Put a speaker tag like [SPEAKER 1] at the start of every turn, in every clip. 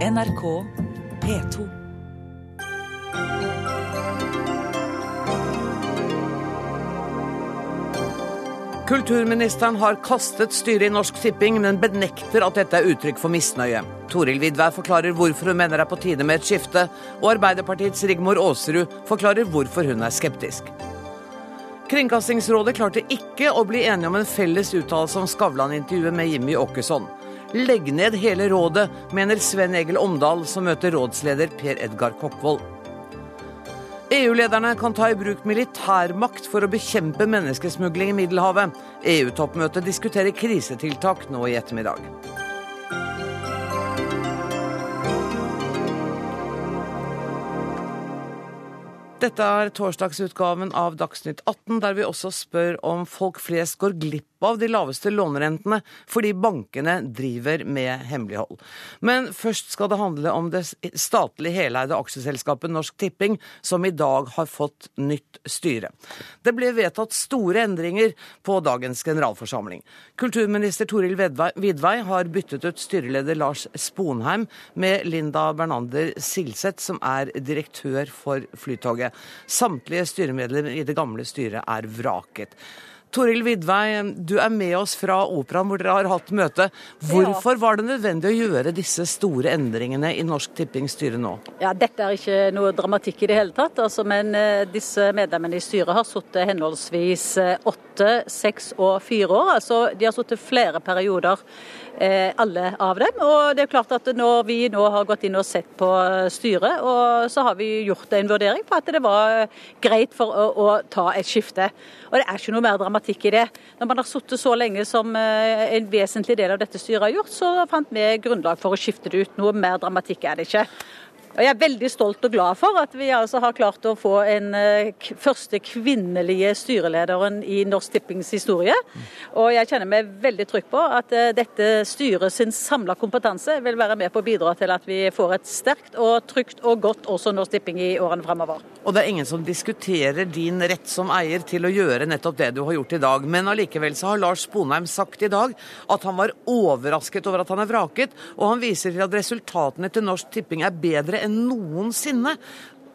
[SPEAKER 1] NRK P2.
[SPEAKER 2] Kulturministeren har kastet styret i Norsk Tipping, men benekter at dette er uttrykk for misnøye. Toril Vidvær forklarer hvorfor hun mener det er på tide med et skifte, og Arbeiderpartiets Rigmor Aasrud forklarer hvorfor hun er skeptisk. Kringkastingsrådet klarte ikke å bli enige om en felles uttalelse om Skavlan-intervjuet med Jimmy Åkesson. Legg ned hele rådet, mener Sven Egil Omdal, som møter rådsleder Per Edgar Kokkvold. EU-lederne kan ta i bruk militærmakt for å bekjempe menneskesmugling i Middelhavet. EU-toppmøtet diskuterer krisetiltak nå i ettermiddag. Dette er torsdagsutgaven av Dagsnytt 18, der vi også spør om folk flest går glipp av de laveste lånerentene fordi bankene driver med hemmelighold. Men først skal det handle om det statlig heleide aksjeselskapet Norsk Tipping, som i dag har fått nytt styre. Det ble vedtatt store endringer på dagens generalforsamling. Kulturminister Toril Vidvei har byttet ut styreleder Lars Sponheim med Linda Bernander Silseth, som er direktør for Flytoget. Samtlige styremedlemmer i det gamle styret er vraket. Toril Vidvei, du er med oss fra Operaen hvor dere har hatt møte. Hvorfor var det nødvendig å gjøre disse store endringene i Norsk Tippings styre nå?
[SPEAKER 3] Ja, Dette er ikke noe dramatikk i det hele tatt, altså, men uh, disse medlemmene i styret har sittet henholdsvis uh, åtte, seks og fire år. Altså, de har sittet flere perioder Eh, alle av dem. Og det er klart at Når vi nå har gått inn og sett på styret, så har vi gjort en vurdering på at det var greit for å, å ta et skifte. Og Det er ikke noe mer dramatikk i det. Når man har sittet så lenge som eh, en vesentlig del av dette styret har gjort, så fant vi grunnlag for å skifte det ut. Noe mer dramatikk er det ikke. Og Jeg er veldig stolt og glad for at vi altså har klart å få en uh, første kvinnelige styrelederen i Norsk Tippings historie. Og jeg kjenner meg veldig trygg på at uh, dette styret sin samla kompetanse vil være med på å bidra til at vi får et sterkt og trygt og godt også Norsk Tipping i årene fremover.
[SPEAKER 2] Og det er ingen som diskuterer din rett som eier til å gjøre nettopp det du har gjort i dag. Men allikevel så har Lars Sponheim sagt i dag at han var overrasket over at han er vraket, og han viser til at resultatene til Norsk Tipping er bedre enn noensinne.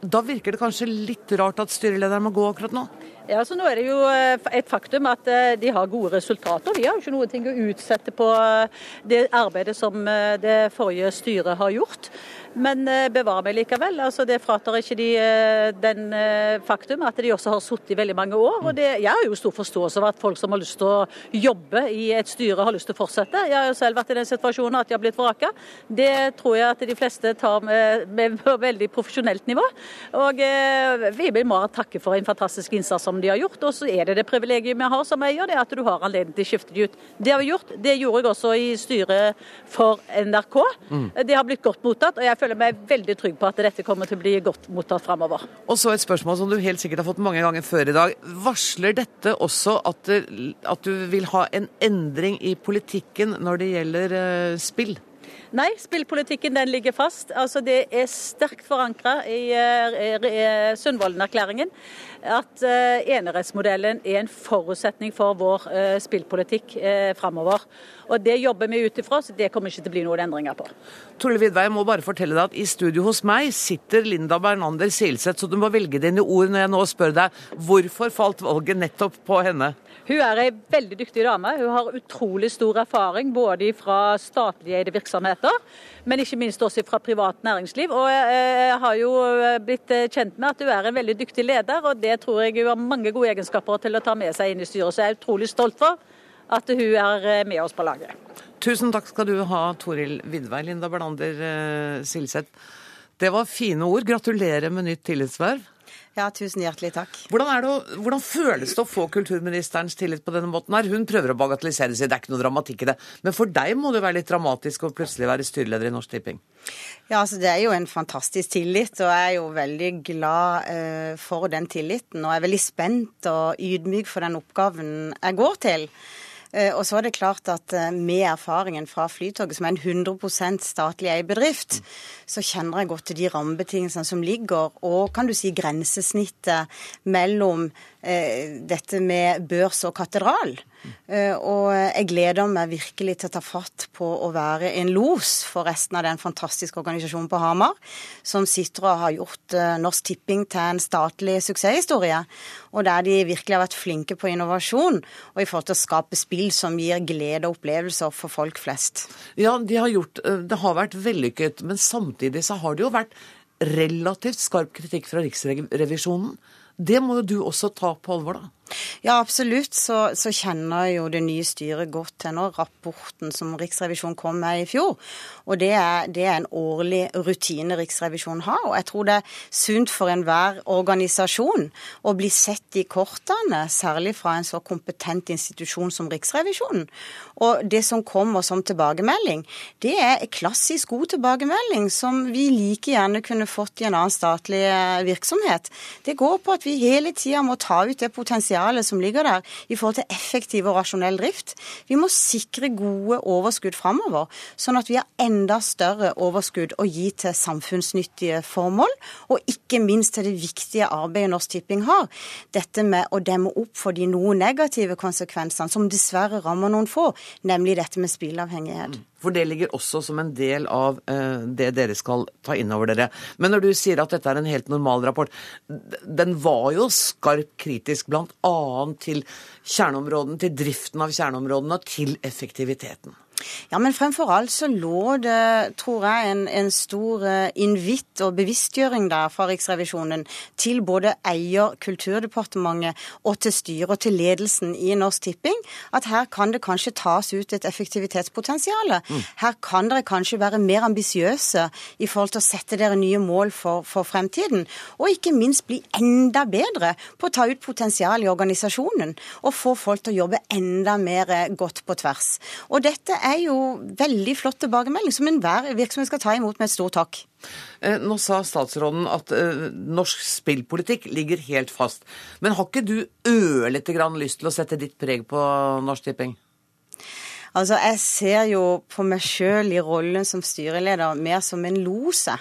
[SPEAKER 2] Da virker det kanskje litt rart at styrelederen må gå akkurat nå?
[SPEAKER 3] Ja, så Nå er det jo eh, et faktum at eh, de har gode resultater. Vi har jo ikke noe å utsette på eh, det arbeidet som det forrige styret har gjort. Men bevar meg likevel. altså Det fratar ikke de den faktum at de også har sittet i veldig mange år. og det, Jeg har jo stor forståelse for at folk som har lyst til å jobbe i et styre, har lyst til å fortsette. Jeg har jo selv vært i den situasjonen at de har blitt vraka. Det tror jeg at de fleste tar med, med på veldig profesjonelt nivå. Og vi vil bare takke for en fantastisk innsats som de har gjort. Og så er det det privilegiet vi har som eier, det er at du har anledning til å skifte de ut. Det har vi gjort. Det gjorde jeg også i styret for NRK. Mm. Det har blitt godt mottatt, og jeg føler meg veldig trygg på at dette kommer til å bli godt mottatt framover.
[SPEAKER 2] Og så et spørsmål som du helt sikkert har fått mange ganger før i dag. Varsler dette også at, at du vil ha en endring i politikken når det gjelder uh, spill?
[SPEAKER 3] Nei, spillpolitikken den ligger fast. Altså, det er sterkt forankra i, i, i Sundvolden-erklæringen at uh, enerettsmodellen er en forutsetning for vår uh, spillpolitikk uh, framover. Og Det jobber vi ut ifra, så det kommer ikke til å bli noen endringer på.
[SPEAKER 2] Tolle Vidvei, jeg må bare fortelle deg at i studio hos meg sitter Linda Bernander Silseth, så du må velge dine ord når jeg nå spør deg hvorfor falt valget nettopp på henne?
[SPEAKER 3] Hun er ei veldig dyktig dame. Hun har utrolig stor erfaring både fra statlige eide virksomheter, men ikke minst også fra privat næringsliv. Og jeg har jo blitt kjent med at hun er en veldig dyktig leder, og det tror jeg hun har mange gode egenskaper til å ta med seg inn i styret. Så jeg er utrolig stolt for at hun er med oss på laget.
[SPEAKER 2] Tusen takk skal du ha, Toril Vidvei, Linda Bernander eh, Silseth. Det var fine ord. Gratulerer med nytt tillitsverv.
[SPEAKER 4] Ja, tusen hjertelig takk.
[SPEAKER 2] Hvordan, det, hvordan, føles det å få kulturministerens tillit på denne måten? her? Hun prøver å bagatellisere seg, det er ikke noe dramatikk i det. Men for deg må det være litt dramatisk å plutselig være styreleder i Norsk Tipping?
[SPEAKER 4] Ja, altså det er jo en fantastisk tillit, og jeg er jo veldig glad uh, for den tilliten. Og jeg er veldig spent og ydmyk for den oppgaven jeg går til. Eh, og så er det klart at eh, med erfaringen fra Flytoget, som er en 100 statlig eid bedrift, så kjenner jeg godt til de rammebetingelsene som ligger, og kan du si grensesnittet mellom eh, dette med børs og katedral. Og jeg gleder meg virkelig til å ta fatt på å være en los for resten av den fantastiske organisasjonen på Hamar, som sitter og har gjort Norsk Tipping til en statlig suksesshistorie. Og der de virkelig har vært flinke på innovasjon og i forhold til å skape spill som gir glede og opplevelser for folk flest.
[SPEAKER 2] Ja, de har gjort, det har vært vellykket, men samtidig så har det jo vært relativt skarp kritikk fra Riksrevisjonen. Det må jo du også ta på alvor, da?
[SPEAKER 4] Ja, absolutt. Så, så, kjenner jo det nye styret godt til nå rapporten som Riksrevisjonen kom med i fjor. Og det er, det er en årlig rutine Riksrevisjonen har. Og jeg tror det er sunt for enhver organisasjon å bli sett i kortene, særlig fra en så kompetent institusjon som Riksrevisjonen. Og det som kommer som tilbakemelding, det er klassisk god tilbakemelding som vi like gjerne kunne fått i en annen statlig eh, virksomhet. Det går på at vi hele tida må ta ut det potensialet potensialet som ligger der i forhold til effektiv og rasjonell drift. Vi må sikre gode overskudd framover, sånn at vi har enda større overskudd å gi til samfunnsnyttige formål, og ikke minst til det viktige arbeidet Norsk Tipping har. Dette med å demme opp for de noe negative konsekvensene som dessverre rammer noen få, nemlig dette med spilleavhengighet.
[SPEAKER 2] For det ligger også som en del av uh, det dere skal ta inn over dere. Men når du sier at dette er en helt normal rapport, den var jo skarpt kritisk bl.a. til kjerneområdene, til driften av kjerneområdene og til effektiviteten.
[SPEAKER 4] Ja, men fremfor alt så lå det, tror jeg, en, en stor eh, invitt og bevisstgjøring der fra Riksrevisjonen til både eier, Kulturdepartementet og til styret og til ledelsen i Norsk Tipping, at her kan det kanskje tas ut et effektivitetspotensial. Mm. Her kan dere kanskje være mer ambisiøse i forhold til å sette dere nye mål for, for fremtiden. Og ikke minst bli enda bedre på å ta ut potensial i organisasjonen og få folk til å jobbe enda mer eh, godt på tvers. Og dette er jo veldig flott tilbakemelding som enhver virksomhet skal ta imot med et stort takk.
[SPEAKER 2] Eh, nå sa statsråden at eh, norsk spillpolitikk ligger helt fast. Men har ikke du ørlite grann lyst til å sette ditt preg på Norsk Tipping?
[SPEAKER 4] Altså, Jeg ser jo på meg sjøl i rollen som styreleder mer som en lose.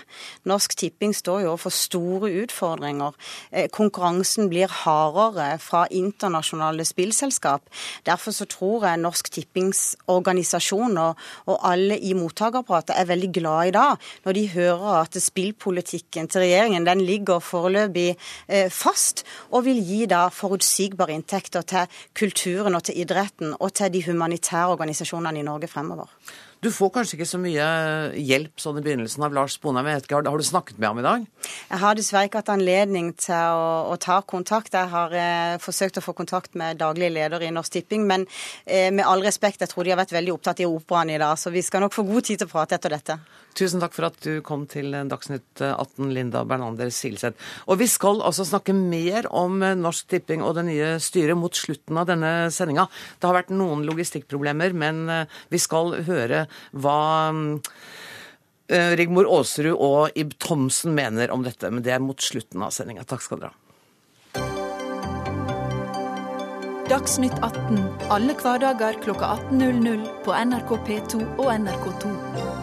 [SPEAKER 4] Norsk Tipping står jo overfor store utfordringer. Eh, konkurransen blir hardere fra internasjonale spillselskap. Derfor så tror jeg Norsk Tippings organisasjon og, og alle i mottakerapparatet er veldig glad i dag, når de hører at spillpolitikken til regjeringen den ligger foreløpig eh, fast, og vil gi da forutsigbare inntekter til kulturen og til idretten og til de humanitære organisasjonene organisasjonene i Norge fremover.
[SPEAKER 2] Du får kanskje ikke så mye hjelp sånn i begynnelsen av Lars Sponheim. Har, har du snakket med ham i dag?
[SPEAKER 4] Jeg har dessverre ikke hatt anledning til å, å ta kontakt. Jeg har eh, forsøkt å få kontakt med daglig leder i Norsk Tipping, men eh, med all respekt, jeg tror de har vært veldig opptatt i operaen i dag, så vi skal nok få god tid til å prate etter dette.
[SPEAKER 2] Tusen takk for at du kom til Dagsnytt 18, Linda Bernander Silseth. Og vi skal altså snakke mer om Norsk Tipping og det nye styret mot slutten av denne sendinga. Det har vært noen logistikkproblemer, men eh, vi skal høre hva eh, Rigmor Aasrud og Ib Thomsen mener om dette, men det er mot slutten av sendinga. Takk skal dere ha.
[SPEAKER 5] Dagsnytt 18 alle hverdager klokka 18.00 på NRK P2 og NRK2.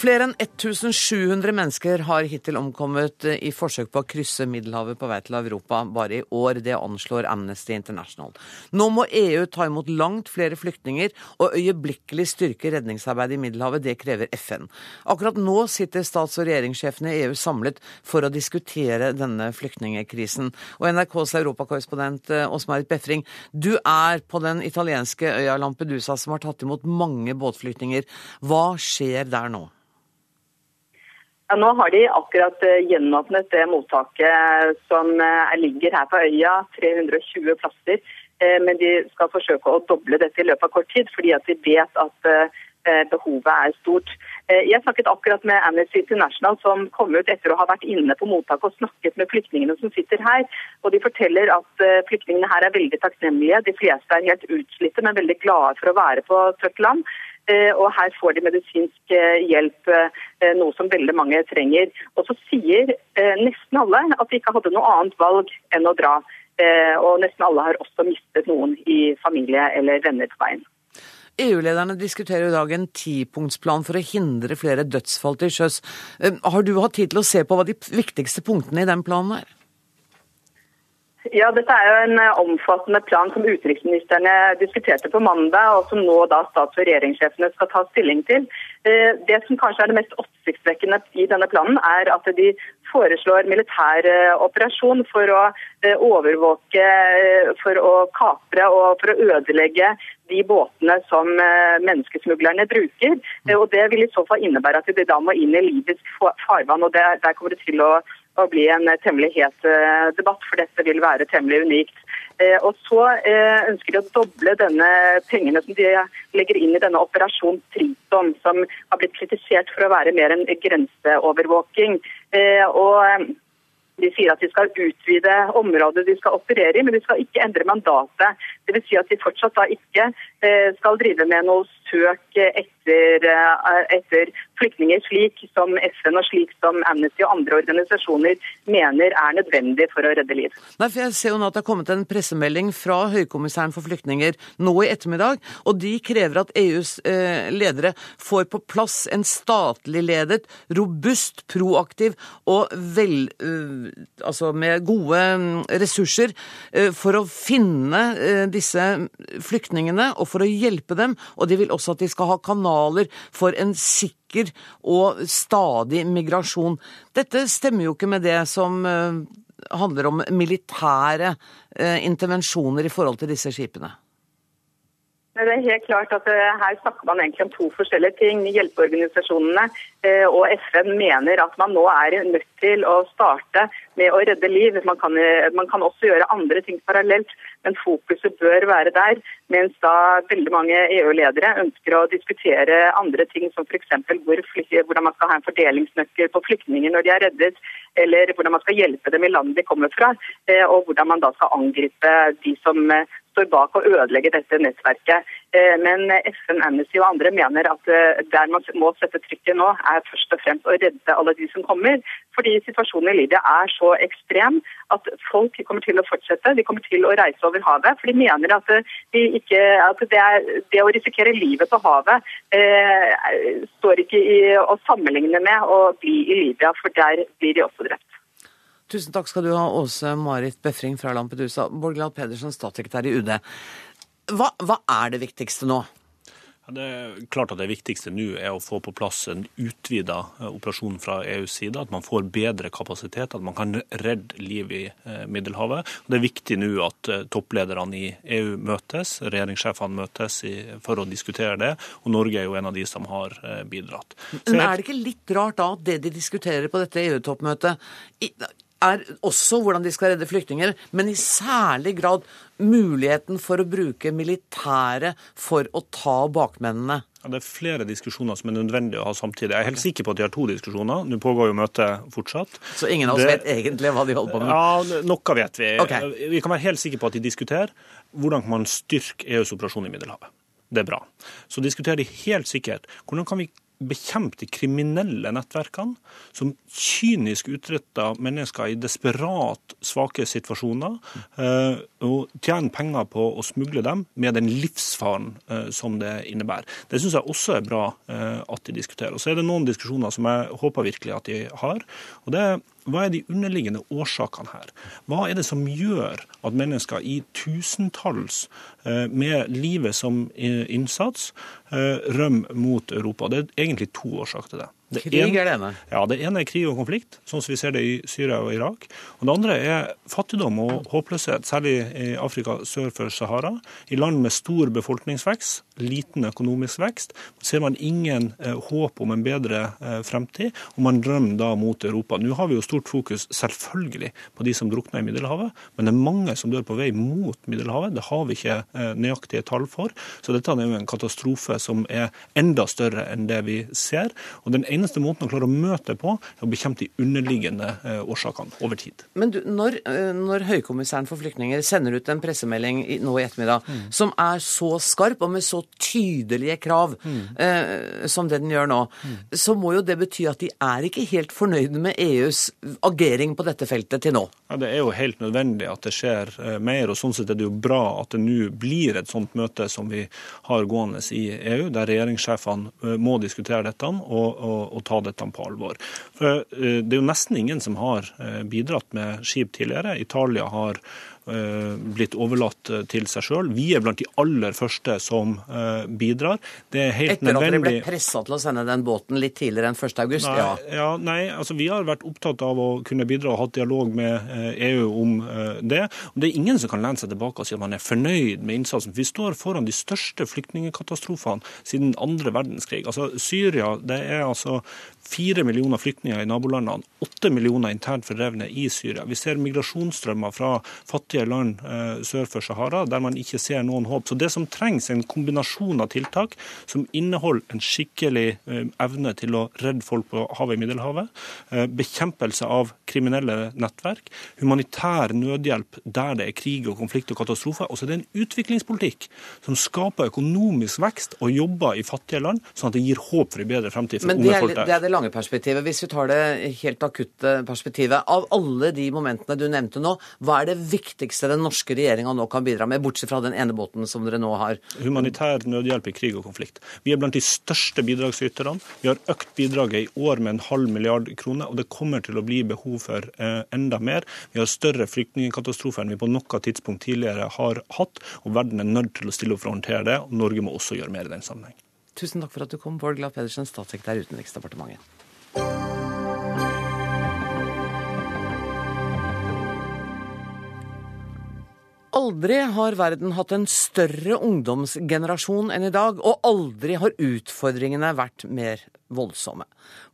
[SPEAKER 2] Flere enn 1700 mennesker har hittil omkommet i forsøk på å krysse Middelhavet på vei til Europa bare i år. Det anslår Amnesty International. Nå må EU ta imot langt flere flyktninger og øyeblikkelig styrke redningsarbeidet i Middelhavet. Det krever FN. Akkurat nå sitter stats- og regjeringssjefene i EU samlet for å diskutere denne flyktningekrisen. Og NRKs europakorrespondent eh, Åsmarit Befring, du er på den italienske øya Lampedusa som har tatt imot mange båtflyktninger. Hva skjer der nå?
[SPEAKER 6] Ja, nå har de akkurat eh, gjenåpnet det mottaket som eh, ligger her på øya. 320 plasser. Eh, men de skal forsøke å doble dette i løpet av kort tid, fordi at de vet at behovet er stort. Jeg snakket akkurat med Amnesty International, som kom ut etter å ha vært inne på mottaket og snakket med flyktningene som sitter her. Og De forteller at flyktningene her er veldig takknemlige. De fleste er helt utslitte, men veldig glade for å være på tørt land. Eh, og her får de medisinsk eh, hjelp, eh, noe som veldig mange trenger. Og så sier nesten alle at de ikke hadde noe annet valg enn å dra. Og nesten alle har også mistet noen i familie eller venner på veien.
[SPEAKER 2] EU-lederne diskuterer i dag en tipunktsplan for å hindre flere dødsfall til sjøs. Har du hatt tid til å se på hva de viktigste punktene i den planen er?
[SPEAKER 6] Ja, Dette er jo en eh, omfattende plan som utenriksministrene diskuterte på mandag, og som nå da stats- og regjeringssjefene skal ta stilling til. Eh, det som kanskje er det mest oppsiktsvekkende i denne planen, er at de foreslår militær eh, operasjon for å overvåke, for å kapre og for å ødelegge de båtene som menneskesmuglerne bruker. Og Det vil i så fall innebære at de da må inn i libysk farvann. og Der kommer det til å å bli en temmelig het eh, debatt, for dette vil være temmelig unikt. Eh, og så eh, ønsker de å doble denne pengene som de legger inn i denne operasjon Triton, som har blitt kritisert for å være mer enn grenseovervåking. Og de sier at de skal utvide området de skal operere i, men de skal ikke endre mandatet. Dvs. Si at de fortsatt da ikke skal drive med noe søk etter, etter flyktninger, slik som FN og slik som Amnesty og andre organisasjoner mener er nødvendig for å redde liv.
[SPEAKER 2] Nei, for Jeg ser jo nå at det har kommet en pressemelding fra Høykommissæren for flyktninger nå i ettermiddag, og de krever at EUs eh, ledere får på plass en statlig ledet, robust, proaktiv og vel, eh, altså med gode mm, ressurser eh, for å finne eh, disse flyktningene og for å hjelpe dem. Og de vil også at de skal ha kanaler for en sikker og stadig migrasjon. Dette stemmer jo ikke med det som eh, handler om militære eh, intervensjoner i forhold til disse skipene.
[SPEAKER 6] Det er helt klart at eh, Her snakker man egentlig om to forskjellige ting. Hjelpeorganisasjonene og FN mener at man nå er nødt til å starte med å redde liv. Man kan, man kan også gjøre andre ting parallelt, men fokuset bør være der. Mens da veldig mange EU-ledere ønsker å diskutere andre ting, som f.eks. Hvor, hvordan man skal ha en fordelingsnøkkel på flyktninger når de er reddet, eller hvordan man skal hjelpe dem i landet de kommer fra, og hvordan man da skal angripe de som står bak å ødelegge dette nettverket. Eh, men FN, Amnesty og andre mener at eh, der man må sette trykket nå, er først og fremst å redde alle de som kommer. Fordi situasjonen i Libya er så ekstrem at folk kommer til å fortsette. De kommer til å reise over havet. For de mener at, eh, de ikke, at det, er, det, å risikere livet på havet eh, står ikke i å sammenligne med å bli i Libya, for der blir de også drept.
[SPEAKER 2] Tusen takk skal du ha, Åse Marit Befring fra Lampedusa. Borgland Pedersen, statssekretær i UD. Hva, hva er det viktigste nå?
[SPEAKER 7] Det er klart at Det viktigste nå er å få på plass en utvida eh, operasjon fra EUs side. At man får bedre kapasitet, at man kan redde liv i eh, Middelhavet. Det er viktig nå at eh, topplederne i EU møtes, regjeringssjefene møtes for å diskutere det. Og Norge er jo en av de som har bidratt.
[SPEAKER 2] Men Er det ikke litt rart da at det de diskuterer på dette EU-toppmøtet er også hvordan de skal redde flyktninger, men i særlig grad muligheten for å bruke militæret for å ta bakmennene.
[SPEAKER 7] Ja, det er flere diskusjoner som er nødvendig å ha samtidig. Jeg er helt sikker på at de har to diskusjoner. Nå pågår jo møtet fortsatt.
[SPEAKER 2] Så ingen av oss det... vet egentlig hva de holder på med?
[SPEAKER 7] Ja, Noe vet vi. Okay. Vi kan være helt sikre på at de diskuterer hvordan man styrker EUs operasjon i Middelhavet. Det er bra. Så diskuterer de helt sikkert hvordan kan vi bekjempe de kriminelle nettverkene som kynisk utretter mennesker i desperat svake situasjoner, eh, og tjener penger på å smugle dem med den livsfaren eh, som det innebærer. Det syns jeg også er bra eh, at de diskuterer. Og Så er det noen diskusjoner som jeg håper virkelig at de har. og det er hva er de underliggende årsakene her? Hva er det som gjør at mennesker i tusentalls eh, med livet som innsats eh, rømmer mot Europa? Det er egentlig to årsaker til det.
[SPEAKER 2] Det krig er det ene?
[SPEAKER 7] Ja, det ene er krig og konflikt, sånn som vi ser det i Syria og Irak. Og det andre er fattigdom og håpløshet, særlig i Afrika sør for Sahara. I land med stor befolkningsvekst, liten økonomisk vekst, ser man ingen eh, håp om en bedre eh, fremtid, og man drømmer da mot Europa. Nå har vi jo stort fokus selvfølgelig på de som drukner i Middelhavet, men det er mange som dør på vei mot Middelhavet. Det har vi ikke eh, nøyaktige tall for. Så dette er jo en katastrofe som er enda større enn det vi ser. Og den ene eneste måten å klare å møte på, er å bekjempe de underliggende eh, årsakene over tid.
[SPEAKER 2] Men du, når, eh, når, Høykommissæren for flyktninger sender ut en pressemelding nå i ettermiddag mm. som er så skarp og med så tydelige krav mm. eh, som det den gjør nå, mm. så må jo det bety at de er ikke helt fornøyde med EUs agering på dette feltet til nå?
[SPEAKER 7] Ja, Det er jo helt nødvendig at det skjer eh, mer, og sånn sett er det jo bra at det nå blir et sånt møte som vi har gående i EU, der regjeringssjefene må diskutere dette og, og, å ta dette på alvor. For eh, Det er jo nesten ingen som har eh, bidratt med skip tidligere. Italia har blitt overlatt til seg sjøl. Vi er blant de aller første som bidrar.
[SPEAKER 2] Det er helt Etter nødvendig. Etter at dere ble pressa til å sende den båten litt tidligere enn 1.8?
[SPEAKER 7] Ja. ja, nei, altså vi har vært opptatt av å kunne bidra og hatt dialog med EU om det. Og det er ingen som kan lene seg tilbake og si at man er fornøyd med innsatsen. Vi står foran de største flyktningkatastrofene siden andre verdenskrig. Altså Syria det er altså Fire millioner flyktninger i nabolandene, åtte millioner internt fordrevne i Syria. Vi ser migrasjonsstrømmer fra fattige land eh, sør for Sahara, der man ikke ser noen håp. Så Det som trengs, er en kombinasjon av tiltak som inneholder en skikkelig eh, evne til å redde folk på havet i Middelhavet, eh, bekjempelse av kriminelle nettverk, humanitær nødhjelp der det er krig og konflikt og katastrofer. Og så er det en utviklingspolitikk som skaper økonomisk vekst og jobber i fattige land, sånn at det gir håp for en bedre fremtid for unge folk
[SPEAKER 2] der. Det er det lange perspektivet. Hvis vi tar det helt akutte perspektivet. Av alle de momentene du nevnte nå, hva er det viktigste den norske regjeringa nå kan bidra med, bortsett fra den ene båten som dere nå har?
[SPEAKER 7] Humanitær nødhjelp i krig og konflikt. Vi er blant de største bidragsyterne. Vi har økt bidraget i år med en halv milliard kroner, og det kommer til å bli behov for eh, enda mer. Vi har større flyktningkatastrofer enn vi på noe tidspunkt tidligere har hatt, og verden er nødt til å stille opp for å håndtere det. og Norge må også gjøre mer i den sammenheng.
[SPEAKER 2] Tusen takk for at du kom, Bård Glad Pedersen, statssekretær i Utenriksdepartementet. Aldri har verden hatt en større ungdomsgenerasjon enn i dag, og aldri har utfordringene vært mer voldsomme.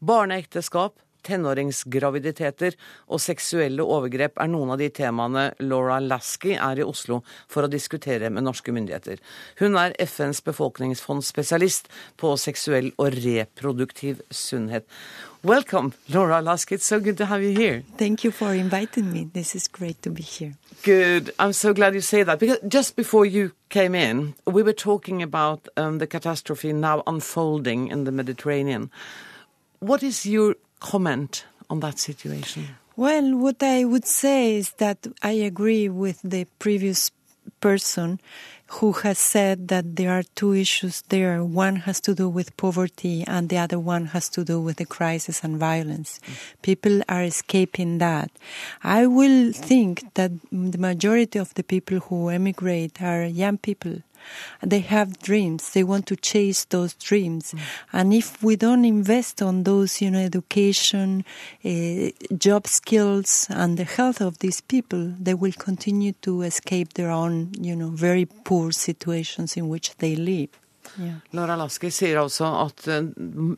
[SPEAKER 2] Barneekteskap, tenåringsgraviditeter og seksuelle overgrep er noen av de temaene Laura Lasky er i Oslo for å diskutere med norske myndigheter. Hun er FNs befolkningsfondsspesialist på seksuell og reproduktiv sunnhet. Welcome, Laura Lasky. It's so good to have you here.
[SPEAKER 8] Thank you for inviting me. This is great to be here.
[SPEAKER 2] Good. I'm so glad you say that because just before you came in, we were talking about um, the catastrophe now unfolding in the Mediterranean. What is your comment on that situation?
[SPEAKER 8] Well, what I would say is that I agree with the previous person who has said that there are two issues there. One has to do with poverty and the other one has to do with the crisis and violence. Mm. People are escaping that. I will think that the majority of the people who emigrate are young people they have dreams. They want to chase those dreams. Mm. And if we don't invest on those, you know, education, uh, job skills, and the health of these people, they will continue to escape their own, you know, very poor situations in which they live.
[SPEAKER 2] Yeah. Laura Laski sier altså at eh,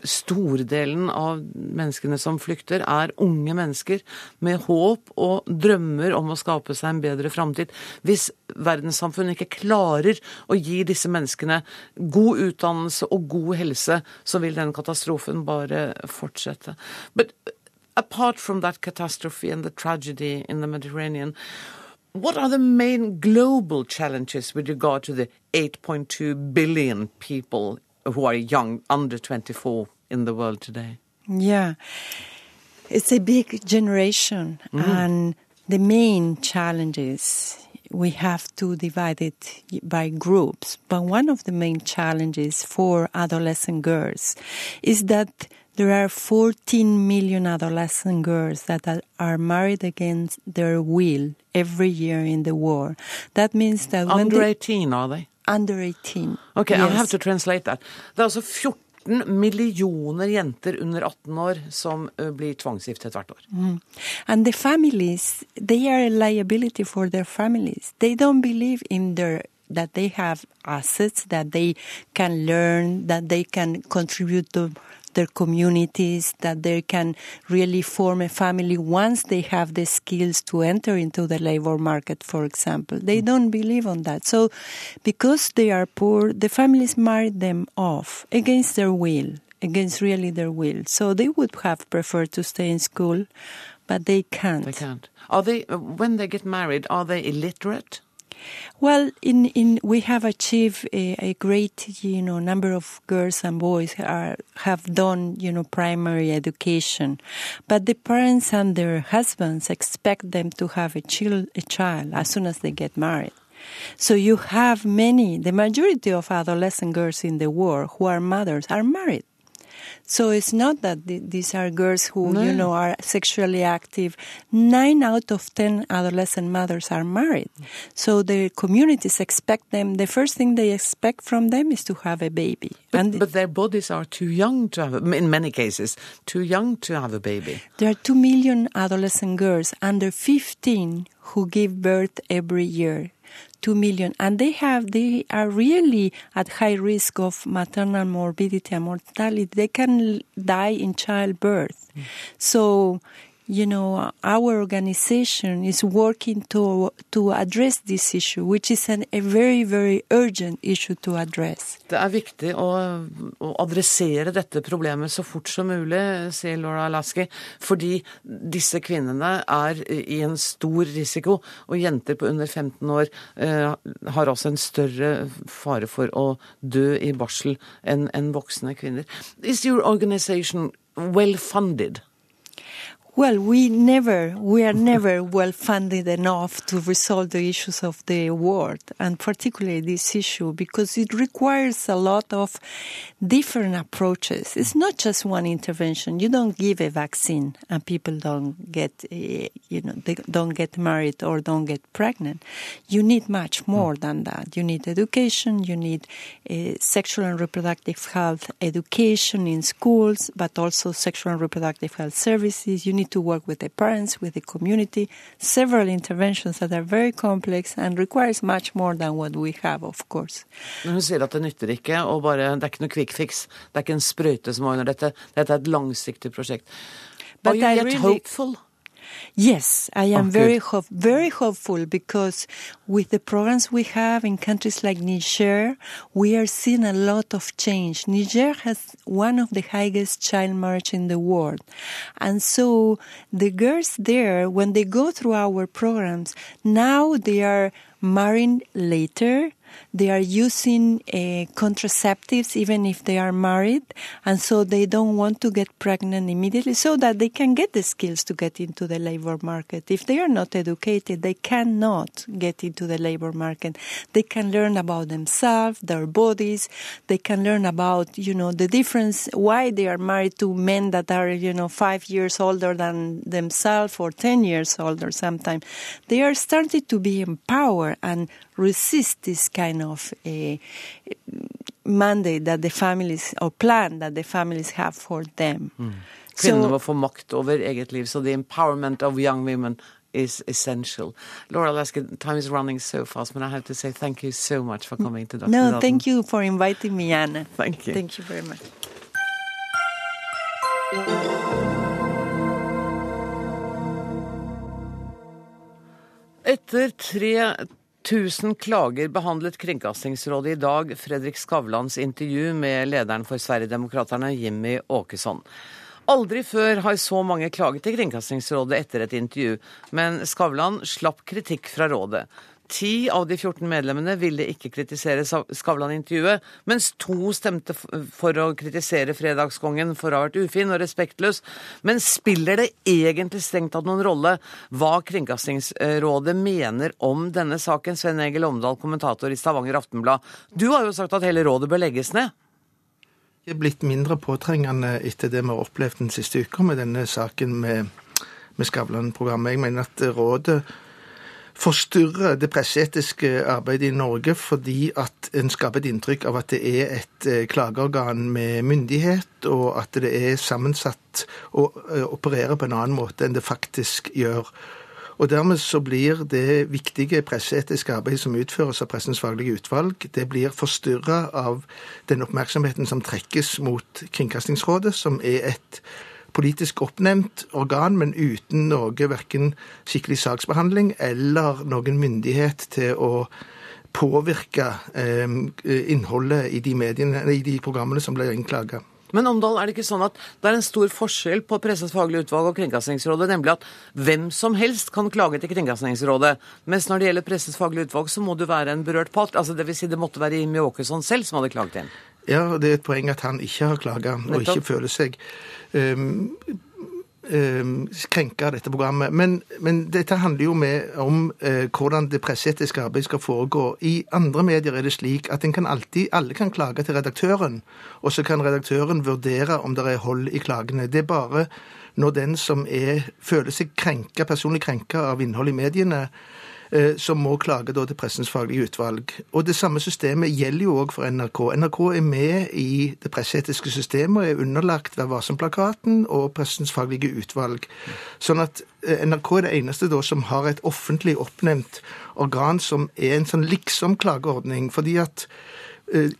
[SPEAKER 2] stordelen av menneskene som flykter, er unge mennesker med håp og drømmer om å skape seg en bedre framtid. Hvis verdenssamfunnet ikke klarer å gi disse menneskene god utdannelse og god helse, så vil den katastrofen bare fortsette. But apart from that catastrophe and the tragedy in the Mediterranean, What are the main global challenges with regard to the 8.2 billion people who are young, under 24 in the world today?
[SPEAKER 8] Yeah, it's a big generation, mm. and the main challenges we have to divide it by groups. But one of the main challenges for adolescent girls is that there are 14 million adolescent girls that are married against their will every year in the war. That means that
[SPEAKER 2] under they, 18 are they?
[SPEAKER 8] Under 18.
[SPEAKER 2] Okay, yes. I have to translate that. Det er altså 14 millioner jenter under 18 år som blir tvangsgiftet hvert år. Mm.
[SPEAKER 8] And the families, they are a liability for their families. They don't believe in their that they have assets, that they can learn, that they can contribute to their communities, that they can really form a family once they have the skills to enter into the labor market, for example. They don't believe on that. So because they are poor, the families marry them off against their will, against really their will. So they would have preferred to stay in school, but they can't.
[SPEAKER 2] They can't. Are they, when they get married, are they illiterate?
[SPEAKER 8] Well, in, in we have achieved a, a, great you know number of girls and boys are, have done you know primary education, but the parents and their husbands expect them to have a child, a child as soon as they get married. So you have many, the majority of adolescent girls in the world who are mothers are married. So it's not that th- these are girls who, no. you know, are sexually active. Nine out of ten adolescent mothers are married. So the communities expect them, the first thing they expect from them is to have a baby.
[SPEAKER 2] But, and but their bodies are too young to have, a, in many cases, too young to have a baby.
[SPEAKER 8] There are two million adolescent girls under 15 who give birth every year. 2 million. And they have they are really at high risk of maternal morbidity and mortality. They can die in childbirth. Mm. so you know, our organization is working to, to address this issue, which is an, a very, very urgent issue to address.
[SPEAKER 2] Det er viktig å, å, adressere dette problemet så fort som mulig, sier Laura Lasky, fordi disse kvinnene er i en stor risiko, og jenter på under 15 år eh, har altså en større fare for å dø i barsel enn en voksne kvinner. Is your organization well funded?
[SPEAKER 8] Well, we never, we are never well funded enough to resolve the issues of the world, and particularly this issue, because it requires a lot of different approaches. It's not just one intervention. You don't give a vaccine and people don't get, uh, you know, they don't get married or don't get pregnant. You need much more than that. You need education. You need uh, sexual and reproductive health education in schools, but also sexual and reproductive health services. You need need to work with the parents, with the community, several interventions that are very complex and requires much more than what we have, of course.
[SPEAKER 2] Men hun sier at det nytter ikke, og bare, det er ikke noe quick fix. Det er ikke en sprøyte som ordner dette. Dette er et langsiktig prosjekt. But Are you yet really, hopeful?
[SPEAKER 8] Yes, I am oh, very hope, very hopeful because with the programs we have in countries like Niger, we are seeing a lot of change. Niger has one of the highest child marriage in the world. And so the girls there, when they go through our programs, now they are marrying later they are using uh, contraceptives even if they are married, and so they don't want to get pregnant immediately so that they can get the skills to get into the labor market. If they are not educated, they cannot get into the labor market. They can learn about themselves, their bodies, they can learn about, you know, the difference, why they are married to men that are, you know, five years older than themselves or 10 years older sometimes. They are starting to be empowered and resist this kind of uh, mandate that the families, or plan that the families have for them.
[SPEAKER 2] Mm. Kvinnene må få makt over eget liv, so the empowerment of young women is essential. Laura Lasker, time is running so fast, but I have to say thank you so much for coming to Dr.
[SPEAKER 8] No, thank you for inviting me, Anna.
[SPEAKER 2] Thank you.
[SPEAKER 8] Thank you very much.
[SPEAKER 2] Etter tre 1000 klager behandlet Kringkastingsrådet i dag Fredrik Skavlans intervju med lederen for Sverigedemokraterna, Jimmy Åkesson. Aldri før har så mange klaget til Kringkastingsrådet etter et intervju, men Skavlan slapp kritikk fra rådet. Ti av de 14 medlemmene ville ikke kritisere Skavlan-intervjuet, mens to stemte for å kritisere Fredagskongen for å ha vært ufin og respektløs. Men spiller det egentlig strengt tatt noen rolle hva Kringkastingsrådet mener om denne saken? Sven Egil Omdal, kommentator i Stavanger Aftenblad. Du har jo sagt at hele rådet bør legges ned?
[SPEAKER 9] Det er blitt mindre påtrengende etter det vi har opplevd den siste uka med denne saken med, med Skavlan-programmet. Jeg mener at rådet forstyrrer det presseetiske arbeidet i Norge fordi at en skaper et inntrykk av at det er et eh, klageorgan med myndighet, og at det er sammensatt og eh, opererer på en annen måte enn det faktisk gjør. Og Dermed så blir det viktige presseetiske arbeidet som utføres av Pressens faglige utvalg, det blir forstyrra av den oppmerksomheten som trekkes mot Kringkastingsrådet, som er et politisk oppnevnt organ, men uten noe verken skikkelig saksbehandling eller noen myndighet til å påvirke eh, innholdet i de, mediene, i de programmene som blir innklaga.
[SPEAKER 2] Men Omdal, er det ikke sånn at det er en stor forskjell på Pressens faglige utvalg og Kringkastingsrådet, nemlig at hvem som helst kan klage til Kringkastingsrådet, mens når det gjelder Pressens faglige utvalg, så må du være en berørt part? Altså vil si det måtte være Jimmy Åkesson selv som hadde klaget inn?
[SPEAKER 9] Ja, det er et poeng at han ikke har klaga og ikke føler seg um, av dette programmet. Men, men, dette handler jo med om uh, hvordan det presseetiske arbeidet skal foregå. I andre medier er det slik at kan alltid, alle kan klage til redaktøren, og så kan redaktøren vurdere om det er hold i klagene. Det er bare når den som er, føler seg krenka, personlig krenka av innhold i mediene, som må klage til Pressens faglige utvalg. Og Det samme systemet gjelder jo òg for NRK. NRK er med i det presseetiske systemet og er underlagt Vær varsom-plakaten og Pressens faglige utvalg. Sånn at eh, NRK er det eneste da som har et offentlig oppnevnt organ som er en sånn liksom-klageordning. fordi at Eh,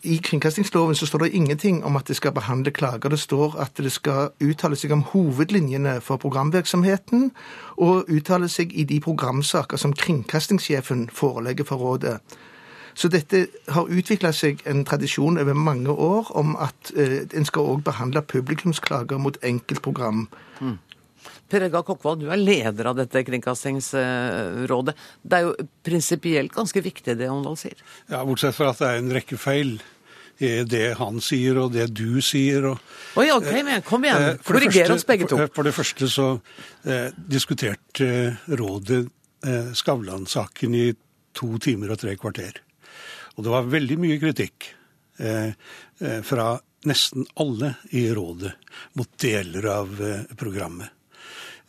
[SPEAKER 9] I kringkastingsloven så står det ingenting om at det skal behandle klager. Det står at det skal uttale seg om hovedlinjene for programvirksomheten, og uttale seg i de programsaker som kringkastingssjefen forelegger for rådet. Så dette har utvikla seg en tradisjon over mange år om at eh, en skal òg behandle publikumsklager mot enkeltprogram. Mm.
[SPEAKER 2] Per Egga Kokkvold, du er leder av dette Kringkastingsrådet. Det er jo prinsipielt ganske viktig det Åndal sier?
[SPEAKER 10] Ja, bortsett fra at det er en rekke feil i det han sier og det du sier. Og,
[SPEAKER 2] Oi, ok, men kom igjen. Eh, Korriger oss begge to.
[SPEAKER 10] For, for det første så eh, diskuterte rådet eh, Skavlan-saken i to timer og tre kvarter. Og det var veldig mye kritikk eh, eh fra nesten alle i rådet mot deler av eh, programmet.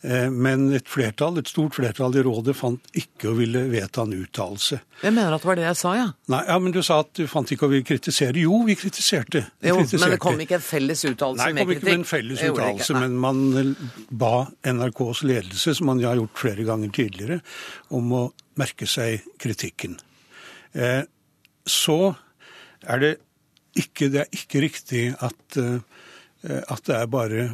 [SPEAKER 10] Eh, men et flertall, et stort flertall i rådet fant ikke å ville vedta en uttalelse.
[SPEAKER 2] Jeg mener at det var det jeg sa, ja.
[SPEAKER 10] Nei, ja, Men du sa at du fant ikke å ville kritisere. Jo, vi kritiserte.
[SPEAKER 2] Vi jo, kritiserte. Men det kom ikke en felles uttalelse med
[SPEAKER 10] kritikk? Nei, det kom ikke med en felles uttalelse, men man eh, ba NRKs ledelse, som man har gjort flere ganger tidligere, om å merke seg kritikken. Eh, så er det ikke, det er ikke riktig at, at det er bare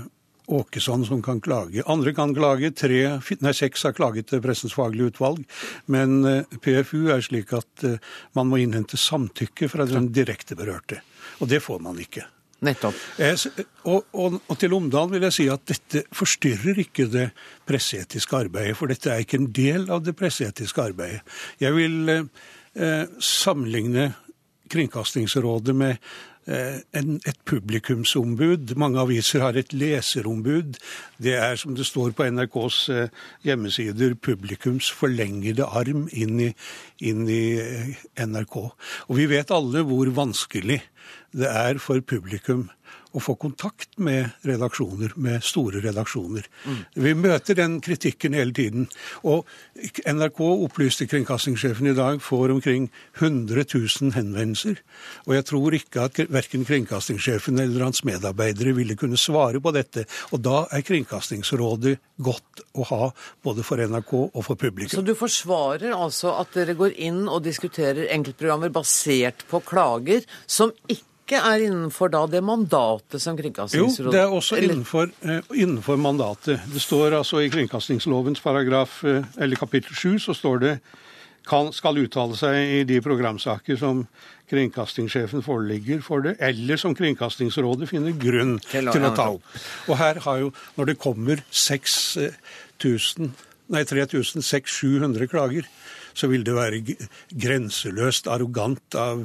[SPEAKER 10] Åkesson som kan klage. Andre kan klage. Tre, nei, seks har klaget til Pressens faglige utvalg. Men eh, PFU er slik at eh, man må innhente samtykke fra den direkte berørte. Og det får man ikke.
[SPEAKER 2] Nettopp.
[SPEAKER 10] Og, og, og, til Omdal vil jeg si at dette forstyrrer ikke det presseetiske arbeidet. For dette er ikke en del av det presseetiske arbeidet. Jeg vil eh, sammenligne Kringkastingsrådet med Eh, et publikumsombud. Mange aviser har et leserombud. Det er, som det står på NRKs eh, hjemmesider, publikums forlengede arm inn i, inn i eh, NRK. Og vi vet alle hvor vanskelig det er for publikum å få kontakt med redaksjoner, med store redaksjoner. Mm. Vi møter den kritikken hele tiden. Og NRK opplyste kringkastingssjefen i dag får omkring 100 000 henvendelser. Og jeg tror ikke at verken kringkastingssjefen eller hans medarbeidere ville kunne svare på dette. Og da er Kringkastingsrådet godt å ha både for NRK og for publikum.
[SPEAKER 2] Så du forsvarer altså at dere går inn og diskuterer enkeltprogrammer basert på klager som ikke ikke er innenfor da det mandatet som Kringkastingsrådet
[SPEAKER 10] Jo, det er også innenfor, eh, innenfor, mandatet. Det står altså i kringkastingslovens paragraf, eh, eller kapittel 7 så står det kan, skal uttale seg i de programsaker som kringkastingssjefen foreligger for det, eller som Kringkastingsrådet finner grunn til, til å ta opp. Og her har jo, når det kommer 6000 nei, 3600-700 klager, så vil det være grenseløst arrogant av,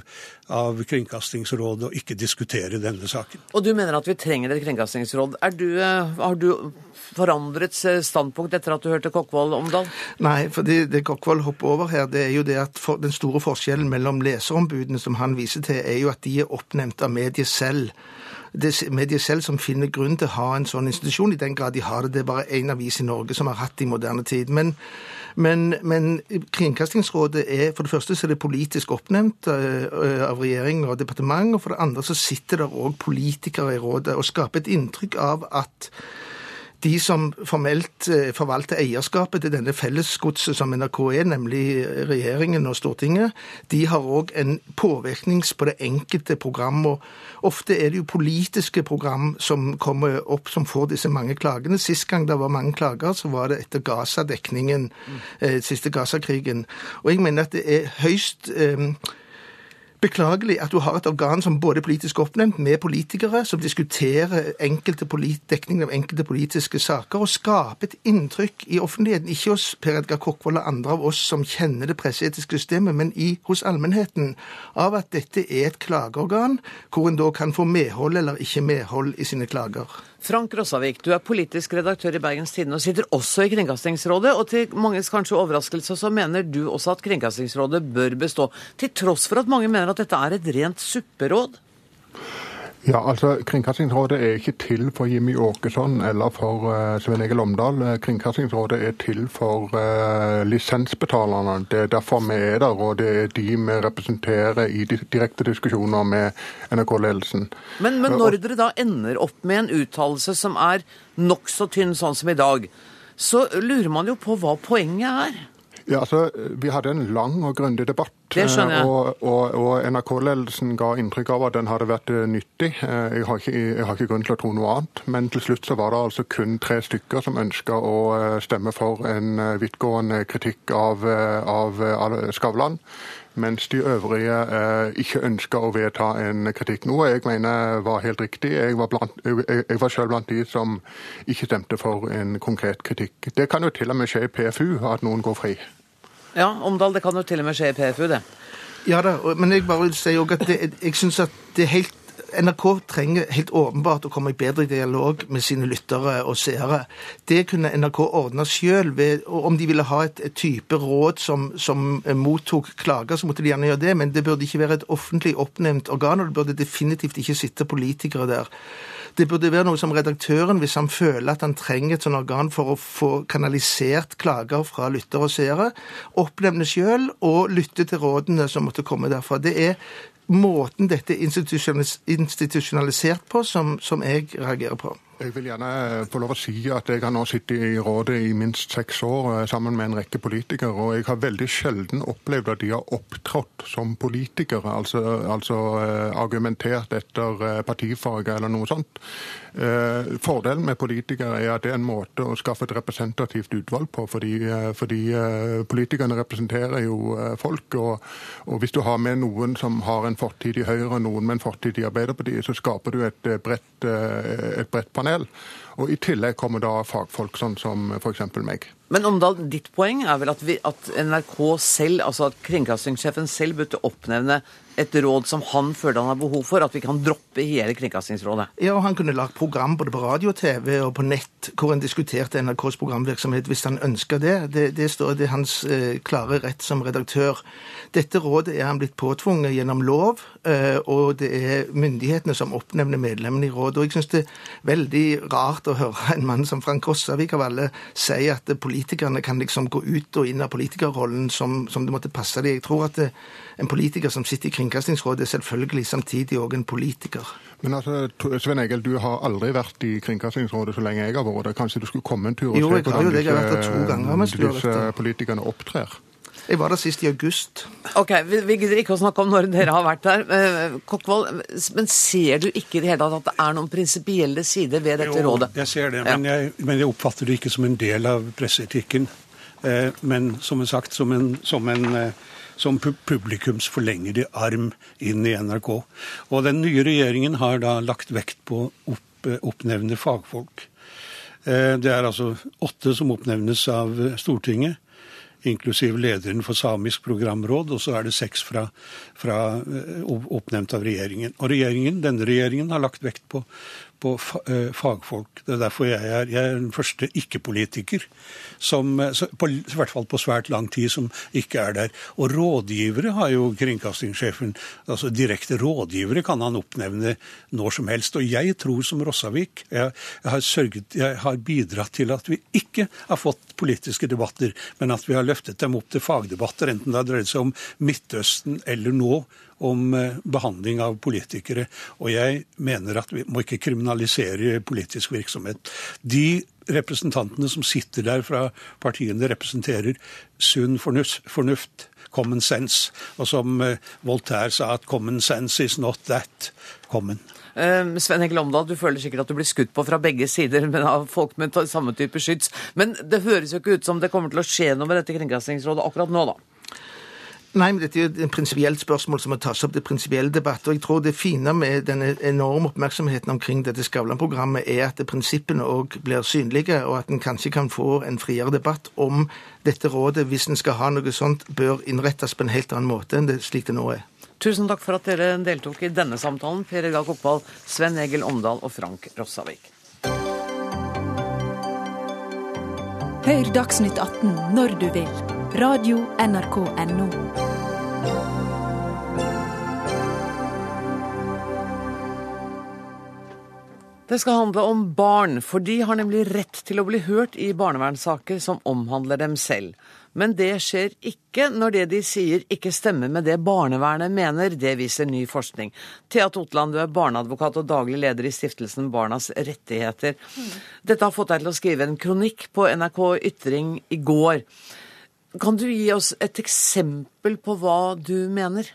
[SPEAKER 10] av Kringkastingsrådet å ikke diskutere denne saken.
[SPEAKER 2] Og du mener at vi trenger et kringkastingsråd. Du, eh, har du forandret standpunkt etter at du hørte Kokkvold Omdal?
[SPEAKER 9] Nei, for det, det Kokkvold hopper over her, det er jo det at for, den store forskjellen mellom leserombudene som han viser til, er jo at de er oppnevnt av mediet selv det er mediet selv som finner grunn til å ha en sånn institusjon, i den grad de har det. Det er bare én avis i Norge som har hatt det i moderne tid. Men men, men, Kringkastingsrådet er for det første så er det politisk oppnevnt uh, av regjering og departement, og for det andre så sitter det òg politikere i rådet og skaper et inntrykk av at de som formelt eh, forvalter eierskapet til denne fellesgodset som NRK er, nemlig regjeringen og Stortinget, de har òg en påvirknings på det enkelte program. og Ofte er det jo politiske program som kommer opp som får disse mange klagene. Sist gang det var mange klager, så var det etter Gaza-dekningen, mm. eh, siste Gaza-krigen. Og jeg mener at det er høyst eh, beklagelig at du har et organ som både er politisk oppnevnt, med politikere, som diskuterer enkelte dekningen av enkelte politiske saker, og skaper et inntrykk i offentligheten, ikke hos Per Edgar Kokkvold og andre av oss som kjenner det presseetiske systemet, men i, hos allmennheten, av at dette er et klageorgan, hvor en da kan få medhold eller ikke medhold i sine klager.
[SPEAKER 2] Frank Rossavik, du er politisk redaktør i Bergens Tidende og sitter også i Kringkastingsrådet. Og til manges kanskje overraskelse så mener du også at Kringkastingsrådet bør bestå, til tross for at mange mener at dette er et rent supperåd?
[SPEAKER 11] Ja, altså Kringkastingsrådet er ikke til for Jimmy Åkesson eller for uh, Svein Egil Omdal. Eh, Kringkastingsrådet er til for uh, lisensbetalerne. Det er derfor vi er der, og det er de vi representerer i direkte diskusjoner med NRK-ledelsen.
[SPEAKER 2] Men, men, når dere da ender opp med en uttalelse som er nokså tynn, sånn som i dag, så lurer man jo på hva poenget er?
[SPEAKER 11] Ja, altså, Vi hadde en lang og grundig debatt.
[SPEAKER 2] Jeg.
[SPEAKER 11] Og, og, og NRK-ledelsen ga inntrykk av at den hadde vært eh, nyttig. Eh, jeg har, ikke, jeg har, ikke, grunn til å tro noe annet. Men til slutt så var det altså kun tre stykker som ønska å eh, stemme for en vidtgående kritikk av, av Skavlan. Mens de øvrige eh, ikke ønska å vedta en kritikk. Noe jeg mener var helt riktig. Jeg var, blant, jeg, jeg var selv blant de som ikke stemte for en konkret kritikk. Det kan jo til og med skje i PFU at noen går fri.
[SPEAKER 2] Ja, Omdal, det kan jo til og med skje i PFU, det.
[SPEAKER 9] Ja da, men jeg bare vil si at det, jeg syns at det er helt NRK trenger helt åpenbart å komme i bedre dialog med sine lyttere og seere. Det kunne NRK ordne sjøl. Om de ville ha et, et type råd som, som, mottok klager, så måtte de gjerne gjøre det. Men det burde ikke være et offentlig oppnevnt organ, og det burde definitivt ikke sitte politikere der. Det burde være noe som redaktøren, hvis han føler at han trenger et sånt organ for å få kanalisert klager fra lyttere og seere, oppnevne sjøl og lytte til rådene som måtte komme derfra. Det er måten dette er institusjonalisert på som, som jeg reagerer på.
[SPEAKER 11] Jeg vil gjerne eh, få lov å si at jeg har nå sittet i rådet i minst seks år eh, sammen med en rekke politikere, og jeg har veldig sjelden opplevd at de har opptrådt som politikere, altså, altså eh, argumentert etter partifarge eller noe sånt. Fordelen med politikere er at det er en måte å skaffe et representativt utvalg på, fordi, fordi politikerne representerer jo folk. Og, og, hvis du har med noen som har en fortid i Høyre og noen med en fortid i Arbeiderpartiet, så skaper du et bredt, et bredt panel panel. Og I tillegg kommer da fagfolk, sånn som f.eks. meg.
[SPEAKER 2] Men Omdal, ditt poeng er vel at, vi, at NRK selv, altså at kringkastingssjefen selv burde oppnevne et råd som han føler han har behov for, at vi kan droppe hele Kringkastingsrådet?
[SPEAKER 9] Ja, og han kunne lagt program både på radio, TV og på nett hvor han diskuterte NRKs programvirksomhet hvis han ønska det. det. Det, står, det hans eh, klare rett som redaktør. Dette rådet er han blitt påtvunget gjennom lov, eh, og det er myndighetene som oppnevner medlemmene i rådet. Og jeg syns det er veldig rart å høre en mann som Frank Rossavik av alle si at politikerne kan liksom gå ut og inn av politikerrollen som, som det måtte passe dem. Jeg tror at det, en politiker som sitter i Kringkastingsrådet, er selvfølgelig samtidig òg en politiker.
[SPEAKER 11] Men altså, Svein Egil, du har aldri vært i Kringkastingsrådet så lenge jeg har vært der. Kanskje du skulle komme en tur og
[SPEAKER 9] jo,
[SPEAKER 11] se hvordan
[SPEAKER 9] disse,
[SPEAKER 11] disse politikerne opptrer?
[SPEAKER 9] Jeg var der sist i august.
[SPEAKER 2] Ok, Vi, vi gidder ikke å snakke om når dere har vært der. Eh, Kokkvold, men ser du ikke i det hele tatt at det er noen prinsipielle sider ved dette
[SPEAKER 10] jo,
[SPEAKER 2] rådet?
[SPEAKER 10] Jeg ser det, ja. men, jeg, men, jeg, oppfatter det ikke som en del av presseetikken. Eh, men som sagt, som en, som en eh, som publikums forlengede arm inn i NRK. Og den nye regjeringen har da lagt vekt på å opp, oppnevne fagfolk. Eh, det er altså åtte som oppnevnes av Stortinget, inklusiv lederen for samisk programråd, og så er det seks fra, fra eh, oppnevnt av regjeringen. Og regjeringen, denne regjeringen har lagt vekt på, på eh, fagfolk. Det er derfor jeg er, jeg er den første ikke-politiker eh, i hvert fall på svært lang tid som ikke er der. Og rådgivere har jo kringkastingssjefen. altså Direkte rådgivere kan han oppnevne når som helst. Og jeg tror som Rossavik jeg, jeg, har sørget, jeg har bidratt til at vi ikke har fått politiske debatter, men at vi har løftet dem opp til fagdebatter, enten det har dreid seg om Midtøsten eller nå om eh, behandling av politikere. Og jeg mener at vi må ikke kriminalisere politisk virksomhet. De representantene som sitter der fra partiene, representerer sunn fornuft, common sense. Og som eh, Voltaire sa, at common sense is not that common.
[SPEAKER 2] Uh, Sven Egil Omdal, du føler sikkert at du blir skutt på fra begge sider men av folk med samme type skyts. Men det høres jo ikke ut som det kommer til å skje noe med dette Kringkastingsrådet akkurat nå, da?
[SPEAKER 9] Nei, men dette er jo et prinsipielt spørsmål som må tas opp til prinsipiell debatt. Og jeg tror det fine med denne enorme oppmerksomheten omkring dette Skavlan-programmet er at prinsippene òg blir synlige, og at en kanskje kan få en friere debatt om dette rådet, hvis en skal ha noe sånt, bør innrettes på en helt annen måte enn det slik det nå er.
[SPEAKER 2] Tusen takk for at dere deltok i denne samtalen, Per Edgar Koppal, Sven Egil Omdal og Frank Rossavik.
[SPEAKER 5] Hør Dagsnytt 18 når du vil. Radio NRK NO.
[SPEAKER 2] Det skal handle om barn, for de har nemlig rett til å bli hørt i barnevernssaker som omhandler dem selv. Men det skjer ikke når det de sier ikke stemmer med det barnevernet mener. Det viser ny forskning. Thea Totland, du er barneadvokat og daglig leder i stiftelsen Barnas rettigheter. Dette har fått deg til å skrive en kronikk på NRK Ytring i går. Kan du gi oss et eksempel på hva du mener?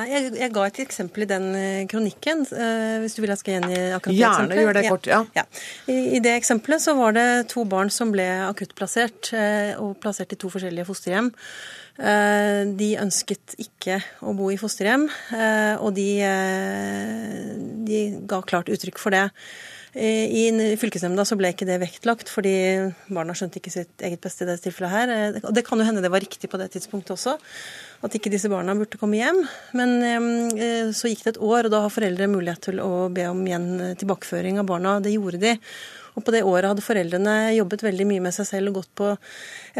[SPEAKER 12] Nei, jeg, jeg, ga et eksempel i den eh, kronikken, uh, hvis du vil jeg skal gjengi akkurat
[SPEAKER 2] det Gjerne gjør det kort, ja.
[SPEAKER 12] ja. I, I, det eksempelet så var det to barn som ble akuttplassert, uh, og plassert i to forskjellige fosterhjem. Uh, de ønsket ikke å bo i fosterhjem, og de, de ga klart uttrykk for det. I fylkesnemnda så ble ikke det vektlagt, fordi barna skjønte ikke sitt eget beste i det tilfellet her. Og det kan jo hende det var riktig på det tidspunktet også at ikke disse barna burde komme hjem. Men eh, så gikk det et år, og da har foreldre mulighet til å be om igjen eh, tilbakeføring av barna. Det gjorde de. Og på det året hadde foreldrene jobbet veldig mye med seg selv og gått på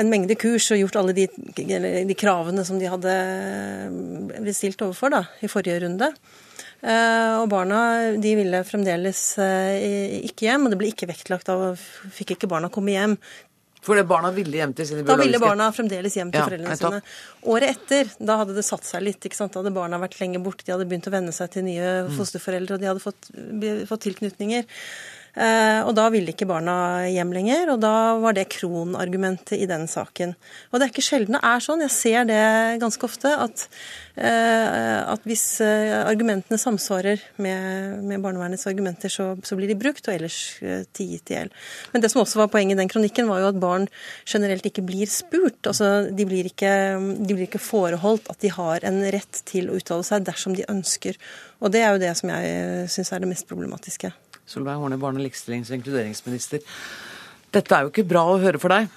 [SPEAKER 12] en mengde kurs og gjort alle de, de kravene som de hadde eh, blitt stilt overfor da, i forrige runde. Og barna de ville fremdeles ikke hjem, og det ble ikke vektlagt. Da fikk ikke barna komme hjem.
[SPEAKER 2] For det barna ville hjem til sine
[SPEAKER 12] biologiske Da ville barna fremdeles hjem til ja, foreldrene sine. Året etter, da hadde det satt seg litt. ikke sant? Da hadde barna vært lenge borte, de hadde begynt å venne seg til nye fosterforeldre, og de hadde fått, fått tilknytninger. Eh, og da ville ikke barna hjem lenger, og da var det kronargumentet i den saken. Og det er ikke sjelden det er sånn, jeg ser det ganske ofte, at, eh, at hvis eh, argumentene samsvarer med, med barnevernets argumenter, så, så, blir de brukt, og ellers tiet i hjel. Men det som også var poenget i den kronikken, var jo at barn generelt ikke blir spurt. Altså, de blir ikke, de blir ikke foreholdt at de har en rett til å uttale seg dersom de ønsker. Og det er jo det som jeg syns er det mest problematiske.
[SPEAKER 2] Solveig Horne, barne-, likestillings- og inkluderingsminister. Dette er jo ikke bra å høre for deg?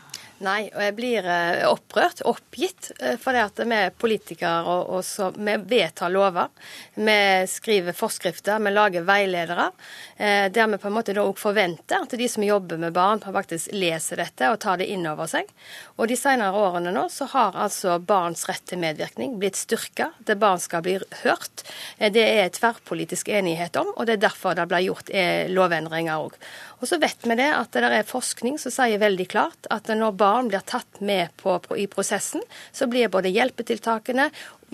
[SPEAKER 13] Nei, og jeg blir eh, opprørt, oppgitt, fordi for det at vi er politikere og, og så, vi vedtar lover. Vi skriver forskrifter, vi lager veiledere. Eh, der vi på en måte da òg forventer at de som jobber med barn, faktisk leser dette og tar det inn over seg. Og de senere årene nå så har altså barns rett til medvirkning blitt styrka. Det barn skal bli hørt. Det er tverrpolitisk enighet om, og det er derfor det blir gjort lovendringer òg. Og så vet vi det at det er forskning som sier veldig klart at når barn blir tatt med på, i prosessen, så blir både hjelpetiltakene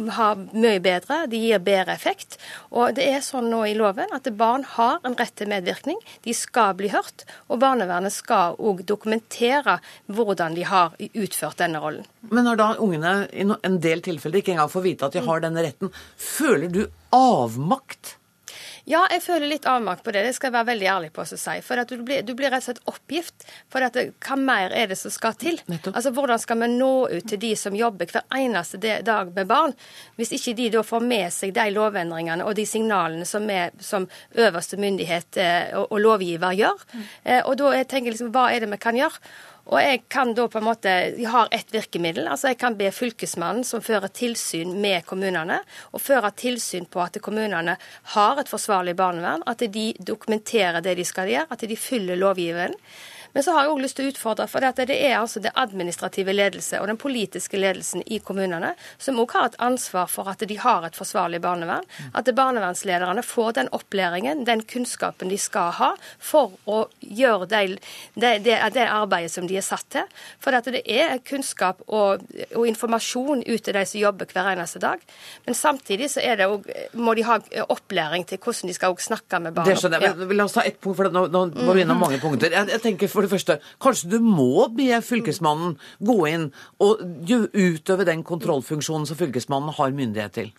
[SPEAKER 13] har mye bedre, de gir bedre effekt. Og det er sånn nå i loven at barn har en rett til medvirkning. De skal bli hørt, og barnevernet skal òg dokumentere hvordan de har utført denne rollen.
[SPEAKER 2] Men når da ungene i en del tilfeller ikke engang får vite at de har denne retten, føler du avmakt?
[SPEAKER 13] Ja, jeg føler litt avmakt på det. Det skal jeg være veldig ærlig på å si. For du blir, du, blir, rett og slett oppgift. For at, hva mer er det som skal til? Nettopp. Altså, Hvordan skal vi nå ut til de som jobber hver eneste dag med barn, hvis ikke de da får med seg de lovendringene og de signalene som vi som øverste myndighet eh, og, og lovgiver gjør? Mm. Eh, og da jeg tenker jeg liksom, hva er det vi kan gjøre? Og jeg kan da på en måte, jeg har ett virkemiddel. altså Jeg kan be Fylkesmannen, som fører tilsyn med kommunene, og føre tilsyn på at kommunene har et forsvarlig barnevern, at de dokumenterer det de skal gjøre, at de fyller lovgiveren. Men så har jeg òg lyst til å utfordre, for det er altså det administrative ledelse og den politiske ledelsen i kommunene som òg har et ansvar for at de har et forsvarlig barnevern. At barnevernslederne får den opplæringen, den kunnskapen de skal ha for å gjøre det, det, det, det arbeidet som de er satt til. For det er kunnskap og, og, informasjon ut til de som jobber hver eneste dag. Men samtidig så det også, må de ha opplæring til hvordan de skal snakke med barn.
[SPEAKER 2] Det skjønner jeg. Men la oss ta ett punkt, for nå, nå må vi innom mange punkter. Jeg, jeg tenker for for det første, kanskje du må be Fylkesmannen gå inn og utøve den kontrollfunksjonen som Fylkesmannen har myndighet til?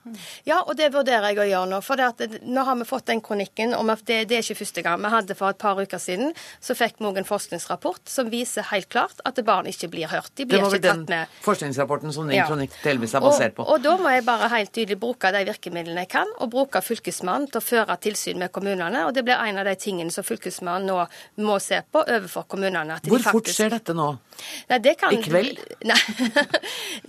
[SPEAKER 13] Ja, og det vurderer jeg å gjøre nå. For det, nå har vi fått den kronikken, og det, det, er ikke første gang. Vi hadde for et par uker siden, så fikk vi en forskningsrapport som viser helt klart at barn ikke blir hørt. De blir
[SPEAKER 2] det var vel
[SPEAKER 13] ikke med.
[SPEAKER 2] den forskningsrapporten som din ja. kronikk delvis er basert på.
[SPEAKER 13] Og, og da må jeg bare helt tydelig bruke de virkemidlene jeg kan, og bruke Fylkesmannen til å føre tilsyn med kommunene. Og det blir en av de tingene som Fylkesmannen nå må se på overfor kommunene.
[SPEAKER 2] Hvor fort skjer dette nå?
[SPEAKER 13] Nei, det kan,
[SPEAKER 2] I kveld?
[SPEAKER 13] Nei,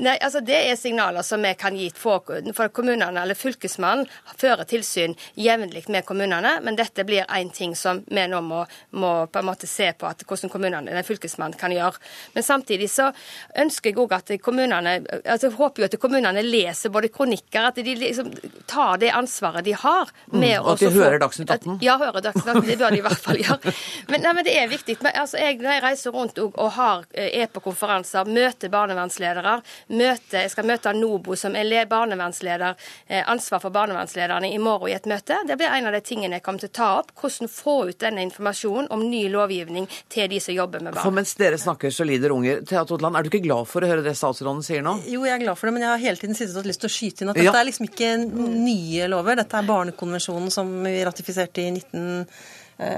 [SPEAKER 13] nei, altså det er signaler som vi kan gi for, for kommunene, eller Fylkesmannen fører tilsyn jevnlig med kommunene, men dette blir én ting som vi nå må, må, på en måte se på at hvordan kommunene, eller Fylkesmannen kan gjøre. Men samtidig så ønsker jeg òg at kommunene altså jeg håper jo at kommunene leser både kronikker, at de liksom tar det ansvaret de har.
[SPEAKER 2] Mm, med mm, at de hører Dagsnytt 18?
[SPEAKER 13] Ja, hører Dagsnytt 18. Det bør de i hvert fall gjøre. Men, nei, men det er viktig. Men, altså, jeg, når jeg reiser rundt og, og har er på konferanser, møter barnevernsledere. Møter, jeg skal møte NOBO, som er barnevernsleder, eh, ansvar for barnevernslederne, i morgen i et møte. Det blir en av de tingene jeg kommer til å ta opp. Hvordan få ut denne informasjonen om ny lovgivning til de som jobber med barn.
[SPEAKER 2] For mens dere snakker, så lider unger. Thea Totland, er du ikke glad for å høre det statsråden sier nå?
[SPEAKER 12] Jo, jeg er glad for det, men jeg har hele tiden sittet og lyst til å skyte inn at dette ja. er liksom ikke nye lover. Dette er Barnekonvensjonen som vi ratifiserte i 19...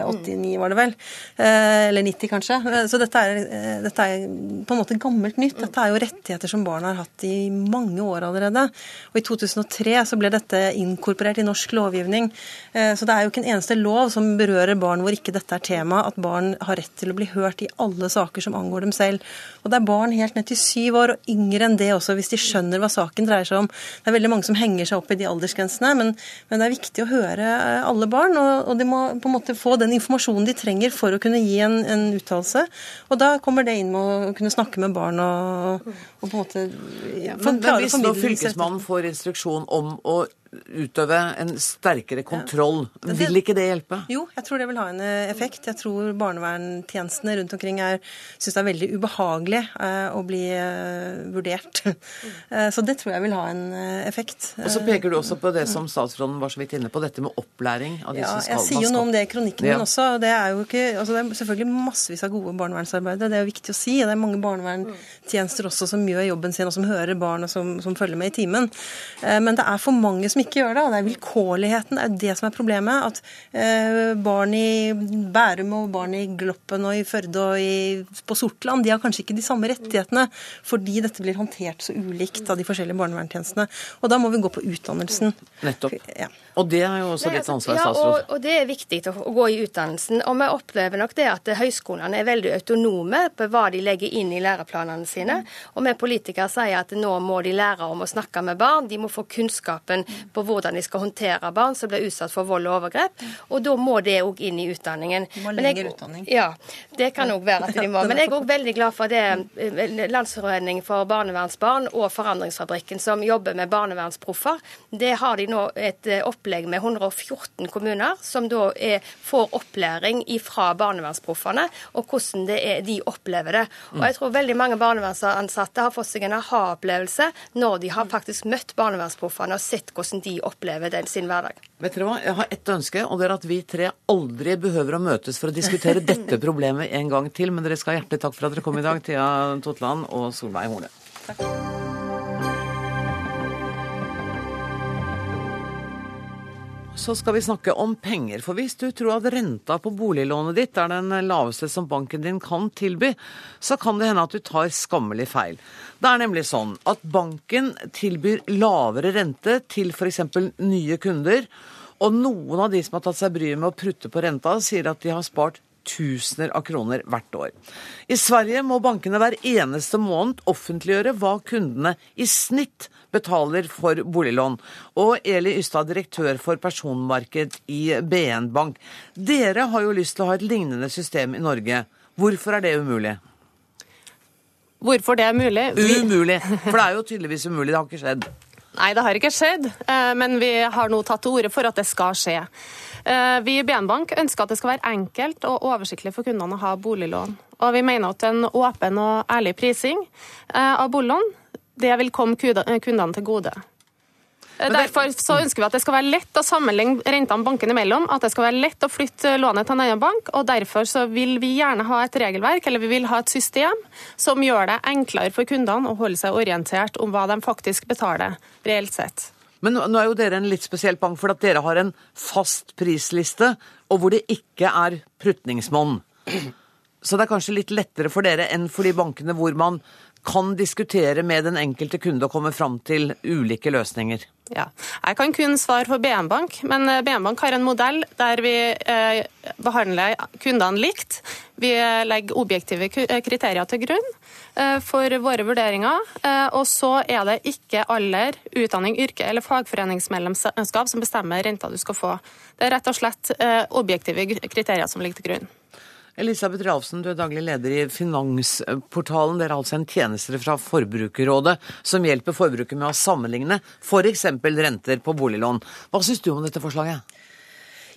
[SPEAKER 12] 89 eh, var det vel. Eh, eller 90, kanskje. Eh, så dette er, dette er, på en måte gammelt nytt. Dette er jo rettigheter som barn har hatt i mange år allerede. Og i 2003 så ble dette inkorporert i norsk lovgivning. Så det er jo ikke en eneste lov som berører barn hvor ikke dette er tema, at barn har rett til å bli hørt i alle saker som angår dem selv. Og det er barn helt ned til syv år og yngre enn det også, hvis de skjønner hva saken dreier seg om. Det er veldig mange som henger seg opp i de aldersgrensene, men, men det er viktig å høre alle barn, og, og de må på en måte få den informasjonen de trenger for å kunne gi en, en uttalelse. Og da kommer det inn med å kunne snakke med barn og, og på en måte
[SPEAKER 2] ja, men, men hvis nå Fylkesmannen får instruksjon om å utøve en sterkere kontroll. Ja. Vil ikke det hjelpe?
[SPEAKER 12] Jo, jeg tror det vil ha en eh, effekt. Jeg tror barnevernstjenestene rundt omkring syns det er veldig ubehagelig eh, å bli eh, vurdert. Eh, så det tror jeg vil ha en eh, effekt.
[SPEAKER 2] Og så peker du også på det som statsråden var så vidt inne på, dette med opplæring av de ja, som
[SPEAKER 12] skal Jeg sier jo noe om det i kronikken ja. min også. Det er jo ikke, altså det er selvfølgelig massevis av gode barnevernsarbeidere, det er jo viktig å si. Det er mange barnevernstjenester også som gjør jobben sin, og som hører barn og som, som følger med i timen. Eh, men det er for mange som ikke gjør det. Og det er vilkårligheten det er det som er problemet. At eh, barn i Bærum og barn i Gloppen og i Førde og i, på Sortland de har kanskje ikke de samme rettighetene fordi dette blir håndtert så ulikt av de forskjellige barnevernstjenestene. Og da må vi gå på utdannelsen.
[SPEAKER 2] Nettopp. Ja. Og det er jo også ditt altså, ansvar,
[SPEAKER 13] statsråd. Ja, og, og, det er viktig å, å, gå i utdannelsen. Og vi opplever nok det at høyskolene er veldig autonome på hva de legger inn i læreplanene sine. Og vi politikere sier at nå må de lære om å snakke med barn. De må få kunnskapen på hvordan de skal håndtere barn som blir utsatt for vold og overgrep. Og da må det òg inn i utdanningen.
[SPEAKER 12] De må lenger utdanning.
[SPEAKER 13] Ja, det kan òg være at de må. Men jeg er òg veldig glad for det eh, Landsforening for barnevernsbarn og Forandringsfabrikken som jobber med barnevernsproffer. Det har de nå et opplegg opplegg med 114 kommuner, som da er, får opplæring fra barnevernsproffene, og hvordan er, de opplever det. Og jeg tror veldig mange barnevernsansatte har fått seg en aha-opplevelse når de har faktisk møtt barnevernsproffene og sett hvordan de opplever den, sin hverdag.
[SPEAKER 2] Vet dere hva, Jeg har ett ønske, og det er at vi tre aldri behøver å møtes for å diskutere dette problemet en gang til. Men dere skal ha hjertelig takk for at dere kom i dag, Thea Totland og Solveig Horne. Takk. Så skal vi snakke om penger. For hvis du tror at renta på boliglånet ditt er den laveste som banken din kan tilby, så kan det hende at du tar skammelig feil. Det er nemlig sånn at banken tilbyr lavere rente til f.eks. nye kunder. Og noen av de som har tatt seg bryet med å prutte på renta, sier at de har spart tusener av kroner hvert år. I Sverige må bankene hver eneste måned offentliggjøre hva kundene i snitt betaler for boliglån. Og Eli Ystad, direktør for personmarked i BN Bank. Dere har jo lyst til å ha et lignende system i Norge. Hvorfor er det umulig?
[SPEAKER 14] Hvorfor det er mulig?
[SPEAKER 2] Umulig. For det er jo tydeligvis umulig. Det har ikke skjedd.
[SPEAKER 14] Nei, det har ikke skjedd. Eh, men vi har nå tatt til orde for at det skal skje. Eh, vi i BN Bank ønsker at det skal være enkelt og oversiktlig for kundene å ha boliglån. Og vi mener at en åpen og ærlig prising eh, av boliglån det vil komme kundene til gode. Derfor så ønsker vi at det skal være lett å sammenligne rentene bankene imellom, at det skal være lett å flytte lånet til en annen bank. og Derfor så vil vi gjerne ha et regelverk eller vi vil ha et system som gjør det enklere for kundene å holde seg orientert om hva de faktisk betaler reelt sett.
[SPEAKER 2] Men nå er jo dere en litt spesiell bank, for at dere har en fast prisliste, og hvor det ikke er prutningsmonn. Så det er kanskje litt lettere for dere enn for de bankene hvor man kan diskutere med den enkelte kunde og komme fram til ulike løsninger?
[SPEAKER 14] Ja. Jeg kan kun svare for BN Bank, men BM BN Bank har en modell der vi eh, behandler kundene likt. Vi legger objektive eh, kriterier til grunn for våre vurderinger. Og så er det ikke alder, utdanning, yrke eller fagforeningsmedlemskap som bestemmer renta du skal få. Det er rett og slett objektive kriterier som ligger til grunn.
[SPEAKER 2] Elisabeth Ralfsen, du er daglig leder i Finansportalen. Dere er altså en tjenester fra Forbrukerrådet som hjelper forbrukere med å sammenligne f.eks. renter på boliglån. Hva syns du om dette forslaget?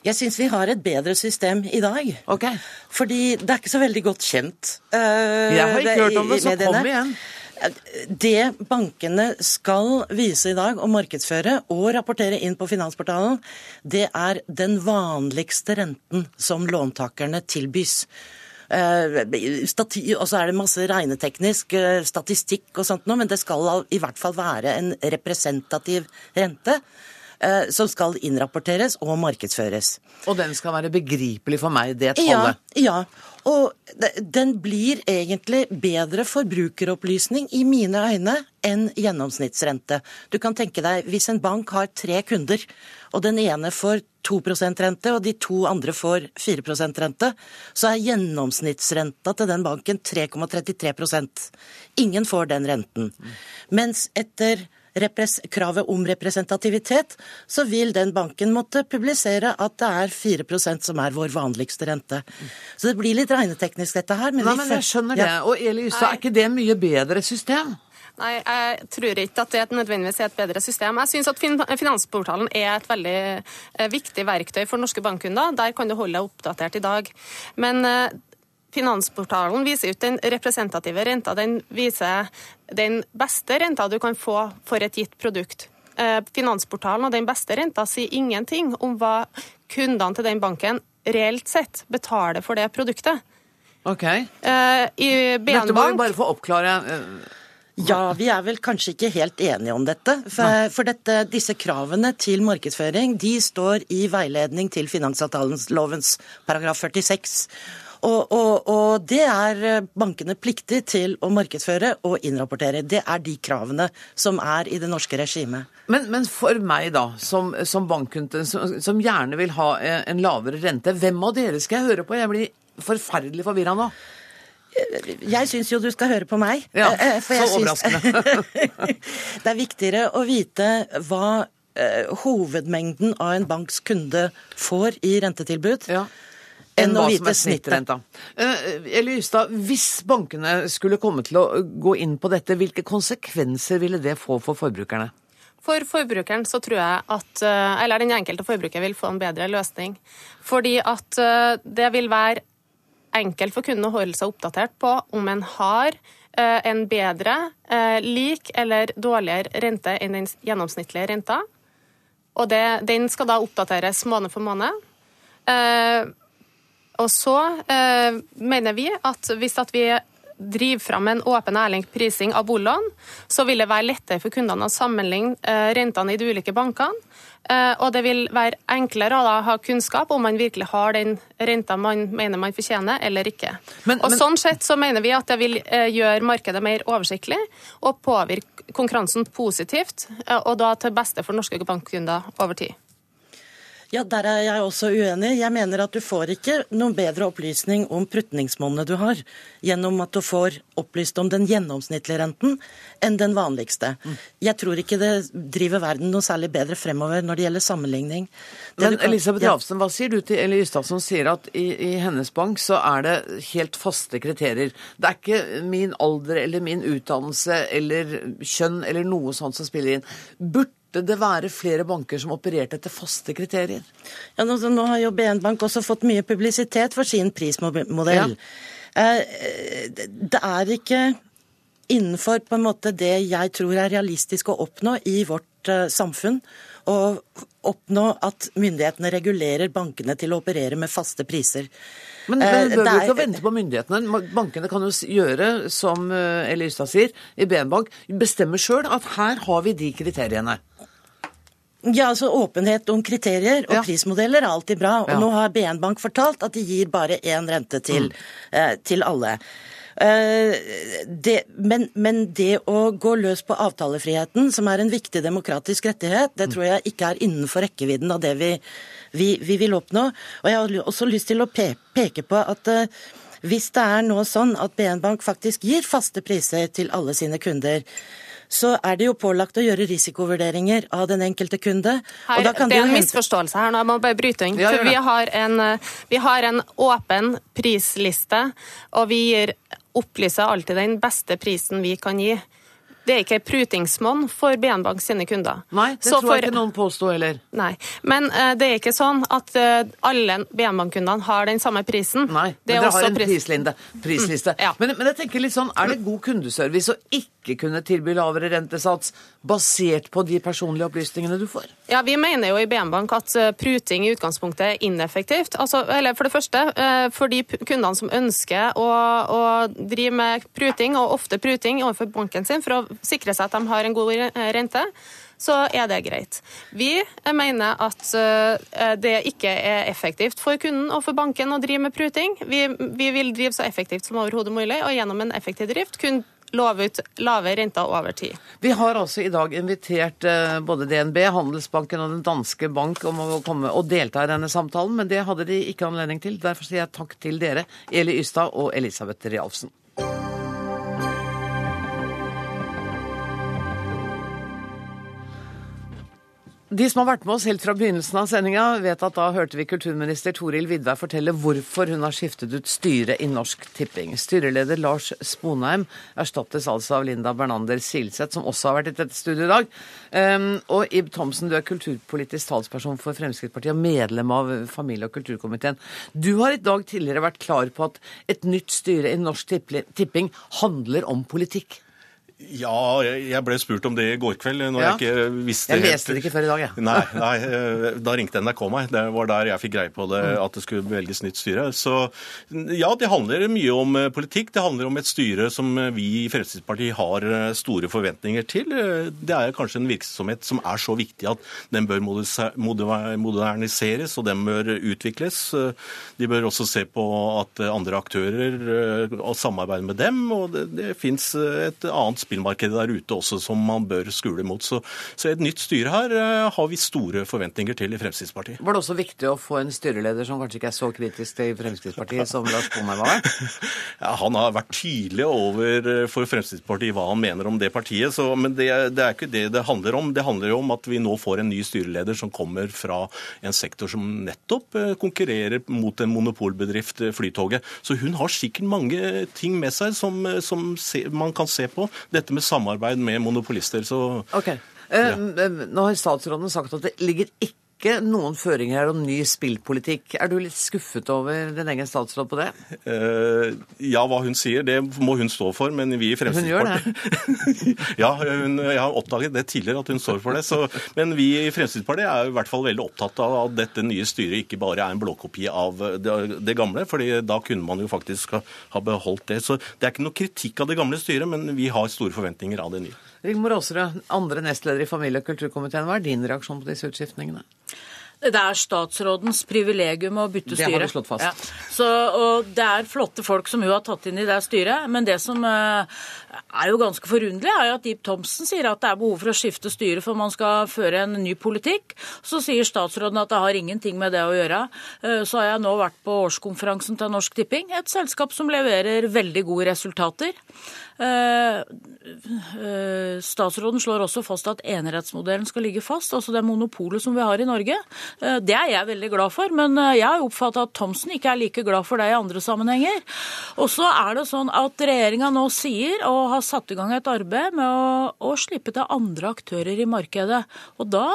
[SPEAKER 15] Jeg syns vi har et bedre system i dag.
[SPEAKER 2] Okay.
[SPEAKER 15] Fordi det er ikke så veldig godt kjent. Uh,
[SPEAKER 2] jeg har ikke hørt om det, så kom igjen.
[SPEAKER 15] Det bankene skal vise i dag og markedsføre og rapportere inn på Finansportalen, det er den vanligste renten som låntakerne tilbys. Uh, og så er det masse regneteknisk uh, statistikk og sånt noe, men det skal i hvert fall være en representativ rente som skal innrapporteres og markedsføres.
[SPEAKER 2] Og den skal være begripelig for meg, det tallet?
[SPEAKER 15] Ja, ja. Og den blir egentlig bedre forbrukeropplysning i mine øyne enn gjennomsnittsrente. Du kan tenke deg hvis en bank har tre kunder, og den ene får 2% rente og de to andre får 4% rente, så er gjennomsnittsrenta til den banken 3,33% Ingen får den renten. Mens etter kravet om representativitet, så vil den banken måtte publisere at det er 4% som er vår vanligste rente. Så det blir litt regneteknisk dette her.
[SPEAKER 2] Men, Nei, men jeg skjønner det. Og Eli Ystad, er ikke det mye bedre system?
[SPEAKER 14] Nei, jeg tror ikke at det nødvendigvis er et bedre system. Jeg syns at Finansportalen er et veldig eh, viktig verktøy for norske bankkunder. Der kan du holde deg oppdatert i dag. Men eh, Finansportalen viser ut den representative renta. Den viser den beste renta du kan få for et gitt produkt. Eh, Finansportalen og den beste renta sier ingenting om hva kundene til den banken reelt sett betaler for det produktet.
[SPEAKER 2] Ok.
[SPEAKER 14] Eh, I
[SPEAKER 2] Dette må vi bare få oppklare. Eh,
[SPEAKER 15] ja, vi er vel kanskje ikke helt enige om dette. For, for dette, disse kravene til markedsføring de står i veiledning til finansavtalens paragraf 46. Og, og, og, det er eh, bankene pliktig til å markedsføre og innrapportere. Det er de kravene som er i det norske regimet.
[SPEAKER 2] Men, men for meg, da, som, som bankkunde, som, som, gjerne vil ha eh, en lavere rente, hvem av dere skal jeg høre på? Jeg blir forferdelig forvirra nå.
[SPEAKER 15] Jeg syns jo du skal høre på meg.
[SPEAKER 2] Ja, så overraskende.
[SPEAKER 15] det er viktigere å vite hva hovedmengden av en banks kunde får i rentetilbud.
[SPEAKER 2] Ja enn hva som er snittrenta. Eller Eli Ystad, hvis bankene skulle komme til å gå inn på dette, hvilke konsekvenser ville det få for forbrukerne?
[SPEAKER 14] For forbrukeren så tror jeg at eh, Eller den enkelte forbruker vil få en bedre løsning. Fordi at eh, det vil være enkelt for kunden å holde seg oppdatert på om en har en bedre, lik eller dårligere rente enn den gjennomsnittlige renta. Og det, den skal da oppdateres måned for måned. Og så eh, mener vi at hvis at vi driver fram en åpen ærlig prising av boliglån, så vil det være lettere for kundene å sammenligne eh, rentene i de ulike bankene. Eh, og det vil være enklere å ha kunnskap om man virkelig har den renta man mener man fortjener, eller ikke. Men, og men... Sånn sett så mener vi at det vil eh, gjøre markedet mer oversiktlig og påvirke konkurransen positivt, og da til beste for norske bankkunder over tid.
[SPEAKER 15] Ja, Der er jeg også uenig. Jeg mener at du får ikke noen bedre opplysning om prutningsmonnet du har, gjennom at du får opplyst om den gjennomsnittlige renten enn den vanligste. Jeg tror ikke det driver verden noe særlig bedre fremover når det gjelder sammenligning.
[SPEAKER 2] Det Men Elisabeth Ravsen, hva sier du til Eli Ystad som sier at i, i, hennes bank så er det helt faste kriterier? Det er ikke min alder eller min utdannelse eller kjønn eller noe sånt som spiller inn. Burde burde det være flere banker som opererte etter faste kriterier?
[SPEAKER 15] Ja, nå, nå har jo BN Bank også fått mye publisitet for sin prismodell. Ja. Eh, det er ikke innenfor på en måte det jeg tror er realistisk å oppnå i vårt uh, samfunn. Å oppnå at myndighetene regulerer bankene til å operere med faste priser.
[SPEAKER 2] Men bør vi ikke vente på myndighetene. Bankene kan jo gjøre som Eli Ystad sier, i BN Bank, bestemme sjøl at her har vi de kriteriene.
[SPEAKER 15] Ja, altså Åpenhet om kriterier og ja. prismodeller er alltid bra. Og ja. nå har BN Bank fortalt at de gir bare én rente til, mm. eh, til alle. Eh, det, men, men, det å gå løs på avtalefriheten, som er en viktig demokratisk rettighet, det mm. tror jeg ikke er innenfor rekkevidden av det vi, vi, vi vil oppnå. Og jeg har også lyst til å pe peke på at eh, hvis det er nå sånn at BN Bank faktisk gir faste priser til alle sine kunder, så er det jo pålagt å gjøre risikovurderinger av den enkelte kunde.
[SPEAKER 14] Her, det er en misforståelse her nå, jeg må bare bryte inn. Ja, for vi har, en, vi har en åpen prisliste, og vi gir, opplyser alltid den beste prisen vi kan gi. Det er ikke prutingsmonn for BN Bank sine kunder.
[SPEAKER 2] Nei, det så tror jeg for... ikke noen påstår heller.
[SPEAKER 14] Nei, Men uh, det er ikke sånn at uh, alle BN Bank-kundene har den samme prisen.
[SPEAKER 2] Nei, men dere har en pris... prisliste. prisliste. Mm, ja. men, men, jeg tenker litt sånn, er det god kundeservice å ikke kunne tilby lavere rentesats basert på de personlige opplysningene du får?
[SPEAKER 14] Ja, Vi mener jo i BN Bank at uh, pruting i utgangspunktet er ineffektivt. Altså, eller For det første, for de kundene som ønsker å, å drive med pruting, og ofte pruting overfor banken sin for å sikre seg at de har en god rente, så er det greit. Vi mener at eh, det ikke er effektivt for kunden og for banken å drive med pruting. Vi, vi vil drive så effektivt som overhodet mulig, og gjennom en effektiv drift kun love ut lave renter over tid.
[SPEAKER 2] Vi har altså i dag invitert eh, både DNB, Handelsbanken og Den danske bank om å komme og delta i denne samtalen, men det hadde de ikke anledning til. Derfor sier jeg takk til dere, Eli Ystad og Elisabeth Realfsen. De som har vært med oss helt fra begynnelsen av sendinga, vet at da hørte vi kulturminister Toril Vidvei fortelle hvorfor hun har skiftet ut styret i Norsk Tipping. Styreleder Lars Sponheim erstattes altså av Linda Bernander Silseth, som også har vært i dette studioet i dag. Um, og Ib Thomsen, du er kulturpolitisk talsperson for Fremskrittspartiet og medlem av familie- og kulturkomiteen. Du har i dag tidligere vært klar på at et nytt styre i Norsk Tipping handler om politikk.
[SPEAKER 16] Ja, jeg ble spurt om det i går kveld. når ja. Jeg ikke visste
[SPEAKER 2] Jeg leste det ikke før i dag, jeg.
[SPEAKER 16] Ja. Nei, nei, eh, da ringte NRK meg. Det var der jeg fikk greie på det, mm. at det skulle velges nytt styre. Så ja, det handler mye om eh, politikk. Det handler om et styre som eh, vi i Fremskrittspartiet har store forventninger til. Det er kanskje en virksomhet som er så viktig at den bør moderniseres, og den bør utvikles. De bør også se på at andre aktører og samarbeide med dem. Og det, det fins et annet spillmarkedet der ute også som man bør skule mot. Så, så et nytt styre her uh, har vi store forventninger til i Fremskrittspartiet.
[SPEAKER 2] Var det også viktig å få en styreleder som kanskje ikke er så kritisk til Fremskrittspartiet som Lars Sponheim var?
[SPEAKER 16] ja, han har vært tydelig over eh, for Fremskrittspartiet hva han mener om det partiet. Så, men det, det, er ikke det det handler om. Det handler jo om at vi nå får en ny styreleder som kommer fra en sektor som nettopp eh, konkurrerer mot en monopolbedrift, Flytoget. Så hun har sikkert mange ting med seg som, som man kan se på. Det dette med samarbeid med monopolister. Så,
[SPEAKER 2] okay. Ja. Eh, nå har statsråden sagt at det ligger ikke ikke noen føringer her om ny spillpolitikk. Er du litt skuffet over din egen statsråd på det?
[SPEAKER 16] Uh, ja, hva hun sier, det må hun stå for, men vi i Fremskrittspartiet Hun gjør det? ja, hun, jeg har oppdaget det tidligere at hun står for det. Så, men vi i Fremskrittspartiet er i hvert fall veldig opptatt av at dette nye styret ikke bare er en blåkopi av det, det gamle, fordi da kunne man jo faktisk ha, ha beholdt det. Så det er ikke noe kritikk av det gamle styret, men vi har store forventninger av det nye.
[SPEAKER 2] Rigmor Aasrud, andre nestleder i familie- og kulturkomiteen. Hva er din reaksjon på disse utskiftningene?
[SPEAKER 17] Det er statsrådens privilegium å bytte styre.
[SPEAKER 2] Det har du slått fast. Ja.
[SPEAKER 17] Så, og det er flotte folk som hun har tatt inn i det styret. Men det som uh, er jo ganske forunderlig, er jo at Ib Thomsen sier at det er behov for å skifte styre for man skal føre en ny politikk. Så sier statsråden at det har ingenting med det å gjøre. Uh, så har jeg nå vært på årskonferansen til Norsk Tipping, et selskap som leverer veldig gode resultater. Eh, eh, statsråden slår også fast at enerettsmodellen skal ligge fast, altså det monopolet som vi har i Norge. Eh, det er jeg veldig glad for, men eh, jeg har oppfatta at Thomsen ikke er like glad for det i andre sammenhenger. Og så er det sånn at regjeringa nå sier, og har satt i gang et arbeid med å, å slippe til andre aktører i markedet. Og da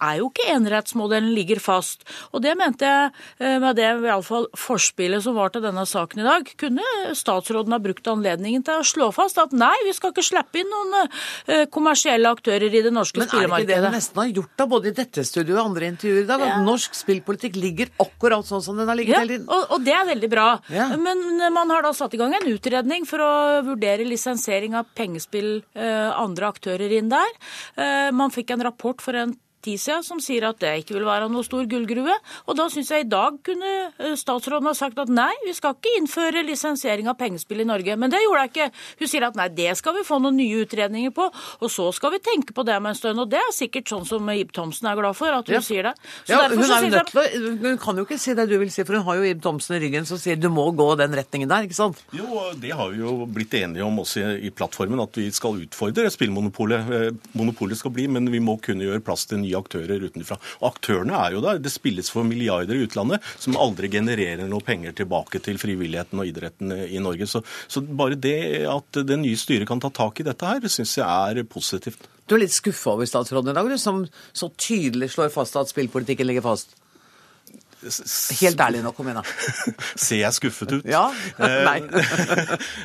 [SPEAKER 17] er jo ikke enerettsmodellen ligger fast. Og det mente jeg med det iallfall forspillet som var til denne saken i dag. Kunne statsråden ha brukt anledningen til å slå fast at nei, vi skal ikke slippe inn noen uh, kommersielle aktører i det norske spillemarkedet. Men er
[SPEAKER 2] ikke det du nesten har gjort da, både i dette studioet og andre intervjuer i dag? At norsk spillpolitikk ligger akkurat sånn som den har ligget
[SPEAKER 17] ja,
[SPEAKER 2] hele tiden?
[SPEAKER 17] Og, og, det er veldig bra. Ja. Men man har da satt i gang en utredning for å vurdere lisensiering av pengespill, uh, andre aktører inn der. Uh, man fikk en rapport for en tid siden som sier at det ikke vil være noe stor gullgruve. Og da syns jeg i dag kunne eh, statsråden ha sagt at nei, vi skal ikke innføre lisensiering av pengespill i Norge. Men det gjorde jeg ikke. Hun sier at nei, det skal vi få noen nye utredninger på, og så skal vi tenke på det med en stund. Og det er sikkert sånn som Ib Thomsen er glad for, at hun ja. sier det.
[SPEAKER 2] Ja, hun, er nødt til hun kan jo ikke si det du vil si, for hun har jo Ib Thomsen i ryggen som sier du må gå den retningen der, ikke sant?
[SPEAKER 16] Jo, det har vi jo blitt enige om også i plattformen, at vi skal utfordre spillmonopolet. Eh, monopolet skal bli, men vi må kunne gjøre plass til nye nye aktører utenfra. Og aktørene er jo der. Det spilles for milliarder i utlandet som aldri genererer noe penger tilbake til frivilligheten og idretten i Norge. Så, så bare det at det nye styret kan ta tak i dette her, syns jeg er positivt.
[SPEAKER 2] Du er litt skuffa over statsråden i dag, som så tydelig slår fast at spillpolitikken ligger fast? Helt ærlig nå, kom igjen da.
[SPEAKER 16] Ser jeg skuffet ut?
[SPEAKER 2] Ja. Nei.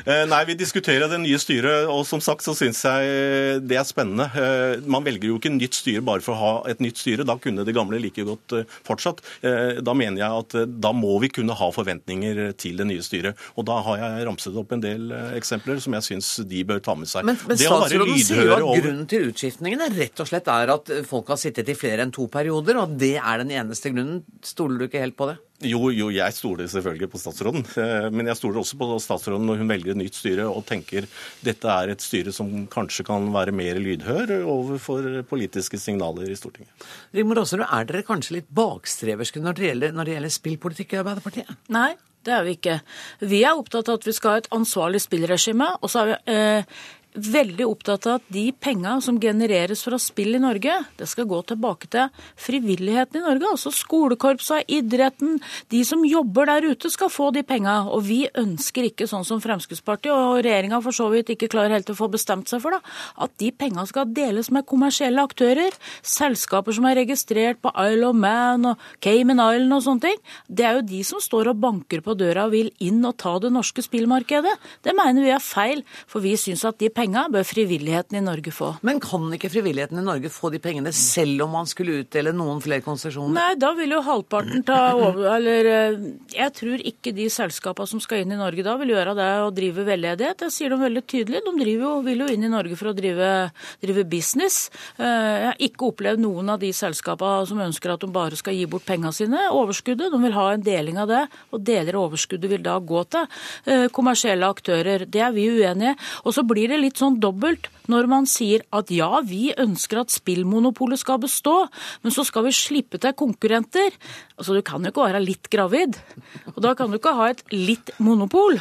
[SPEAKER 16] Eh, nei, vi diskuterer det nye styret, og som sagt så syns jeg det er spennende. Eh, man velger jo ikke nytt styre bare for å ha et nytt styre. Da kunne det gamle like godt eh, fortsatt. Da mener jeg at da må vi kunne ha forventninger til det nye styret. Og da har jeg ramset opp en del eksempler som jeg syns de bør ta med seg.
[SPEAKER 2] Men, men statsråden sier jo at grunnen til utskiftningene rett og slett er at folk har sittet i flere enn to perioder, og det er den eneste grunnen. Stoler du ikke helt på det?
[SPEAKER 16] Jo, jo, jeg stoler selvfølgelig på statsråden. Eh, men jeg stoler også på statsråden når hun velger et nytt styre og tenker dette er et styre som kanskje kan være mer lydhør overfor politiske signaler i Stortinget.
[SPEAKER 2] Rigmor Aasrud, er dere kanskje litt bakstreverske når det gjelder, når det gjelder spillpolitikk i Arbeiderpartiet?
[SPEAKER 17] Nei, det er vi ikke. Vi er opptatt av at vi skal ha et ansvarlig spillregime. Og så er vi eh, veldig opptatt av at de penga som genereres fra spill i Norge, det skal gå tilbake til frivilligheten i Norge. Altså skolekorpsa, idretten. De som jobber der ute, skal få de penga. Og vi ønsker ikke, sånn som Fremskrittspartiet og regjeringa for så vidt ikke klarer helt å få bestemt seg for, da, at de penga skal deles med kommersielle aktører. Selskaper som er registrert på Isle of Man og Cayman Island og sånne ting. Det er jo de som står og banker på døra og vil inn og ta det norske spillmarkedet. Det mener vi er feil, for vi syns at de pengene penga bør frivilligheten i Norge få.
[SPEAKER 2] Men kan ikke frivilligheten i Norge få de pengene selv om man skulle utdele noen flere konsesjoner?
[SPEAKER 17] Nei, da vil jo halvparten ta over Eller eh, jeg tror ikke de selskapene som skal inn i Norge da, vil gjøre det å drive veldedighet. Jeg sier de veldig tydelig. De jo, vil jo inn i Norge for å drive, drive business. Eh, jeg har ikke opplevd noen av de selskapene som ønsker at de bare skal gi bort pengene sine. Overskuddet, de vil ha en deling av det, og deler av overskuddet vil da gå til eh, kommersielle aktører. Det er vi uenige i. Og så blir det litt litt sånn dobbelt når man sier at ja, vi ønsker at spillmonopolet skal bestå, men så skal vi slippe til konkurrenter. Altså, Du kan jo ikke være litt gravid. Og da kan du ikke ha et litt monopol.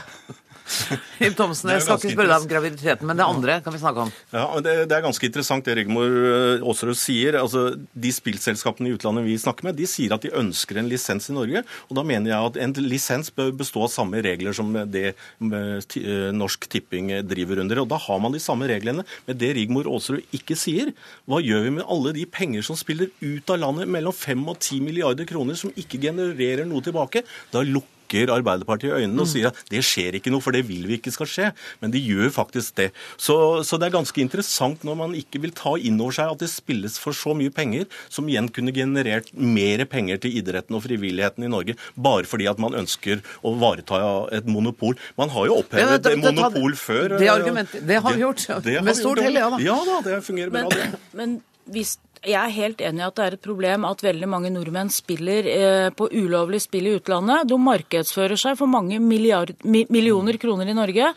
[SPEAKER 2] Ib Thomsen, jeg skal ikke spørre deg om graviditeten, men det andre kan vi snakke om.
[SPEAKER 16] Ja, det, det er ganske interessant det Rigmor eh, Aasrud sier. Altså, De spillselskapene i utlandet vi snakker med, de sier at de ønsker en lisens i Norge. og Da mener jeg at en lisens bør bestå av samme regler som det eh, Norsk Tipping driver under. og Da har man de samme reglene. Men det Rigmor Aasrud ikke sier, hva gjør vi med alle de penger som spiller ut av landet, mellom 5 og 10 milliarder kroner, som ikke genererer noe tilbake? Da lukker lukker Arbeiderpartiet øynene og mm. sier at det skjer ikke noe, for det vil vi ikke skal skje. Men de gjør faktisk det. Så, så det er ganske interessant når man ikke vil ta inn over seg at det spilles for så mye penger, som igjen kunne generert mer penger til idretten og frivilligheten i Norge, bare fordi at man ønsker å vareta et monopol. Man har jo opphevet ja, monopol før.
[SPEAKER 2] Det argumentet, det har vi gjort. Det Med stort hell, ja
[SPEAKER 16] da. Ja da, det fungerer bra, det.
[SPEAKER 17] Men hvis jeg er helt enig i at det er et problem at veldig mange nordmenn spiller eh, på ulovlig spill i utlandet. De markedsfører seg for mange milliard, millioner kroner i Norge.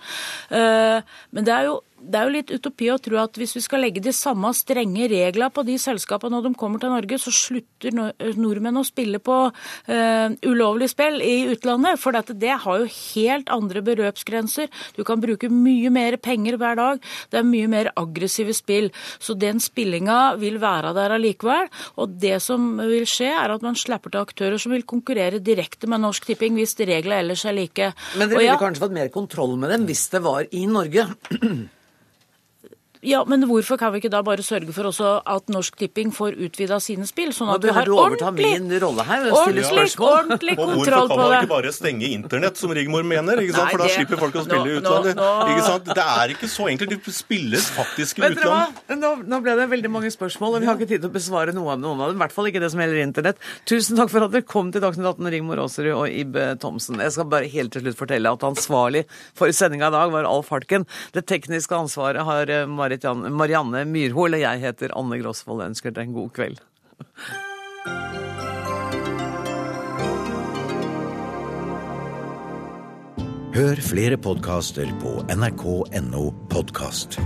[SPEAKER 17] Eh, men det er jo det er jo litt utopi å tro at hvis vi skal legge de samme strenge reglene på de selskapene når de kommer til Norge, så slutter nordmenn å spille på uh, ulovlig spill i utlandet. For dette, det har jo helt andre beløpsgrenser. Du kan bruke mye mer penger hver dag. Det er mye mer aggressive spill. Så den spillinga vil være der allikevel. Og det som vil skje, er at man slipper til aktører som vil konkurrere direkte med Norsk Tipping hvis reglene ellers er like.
[SPEAKER 2] Men dere ville ja, kanskje fått mer kontroll med dem hvis det var i Norge?
[SPEAKER 17] Ja, men hvorfor kan vi ikke da bare sørge for også at Norsk Tipping får utvida sine spill?
[SPEAKER 2] Sånn at vi har ordentlig, ordentlig,
[SPEAKER 17] ordentlig kontroll på det.
[SPEAKER 16] Og hvorfor kan man ikke bare stenge internett, som Rigmor mener? ikke sant? For da slipper folk å spille i utlandet. Ikke sant? Det er ikke så enkelt. Det spilles faktisk i utlandet.
[SPEAKER 2] Nå, nå, ble det veldig mange spørsmål, og vi har ikke tid til å besvare noe av noen av dem. I hvert fall ikke det som gjelder internett. Tusen takk for at dere kom til Dagsnytt 18, Rigmor Aasrud og Ibe Thomsen. Jeg skal bare helt til slutt fortelle at ansvarlig for sendinga i dag var Alf Hartken. Det tekniske ansvaret har eh, Marit Marianne Myrhol, og jeg heter Anne Grosvold. Ønsker deg en god kveld.
[SPEAKER 18] Hør flere podkaster på nrk.no podkast.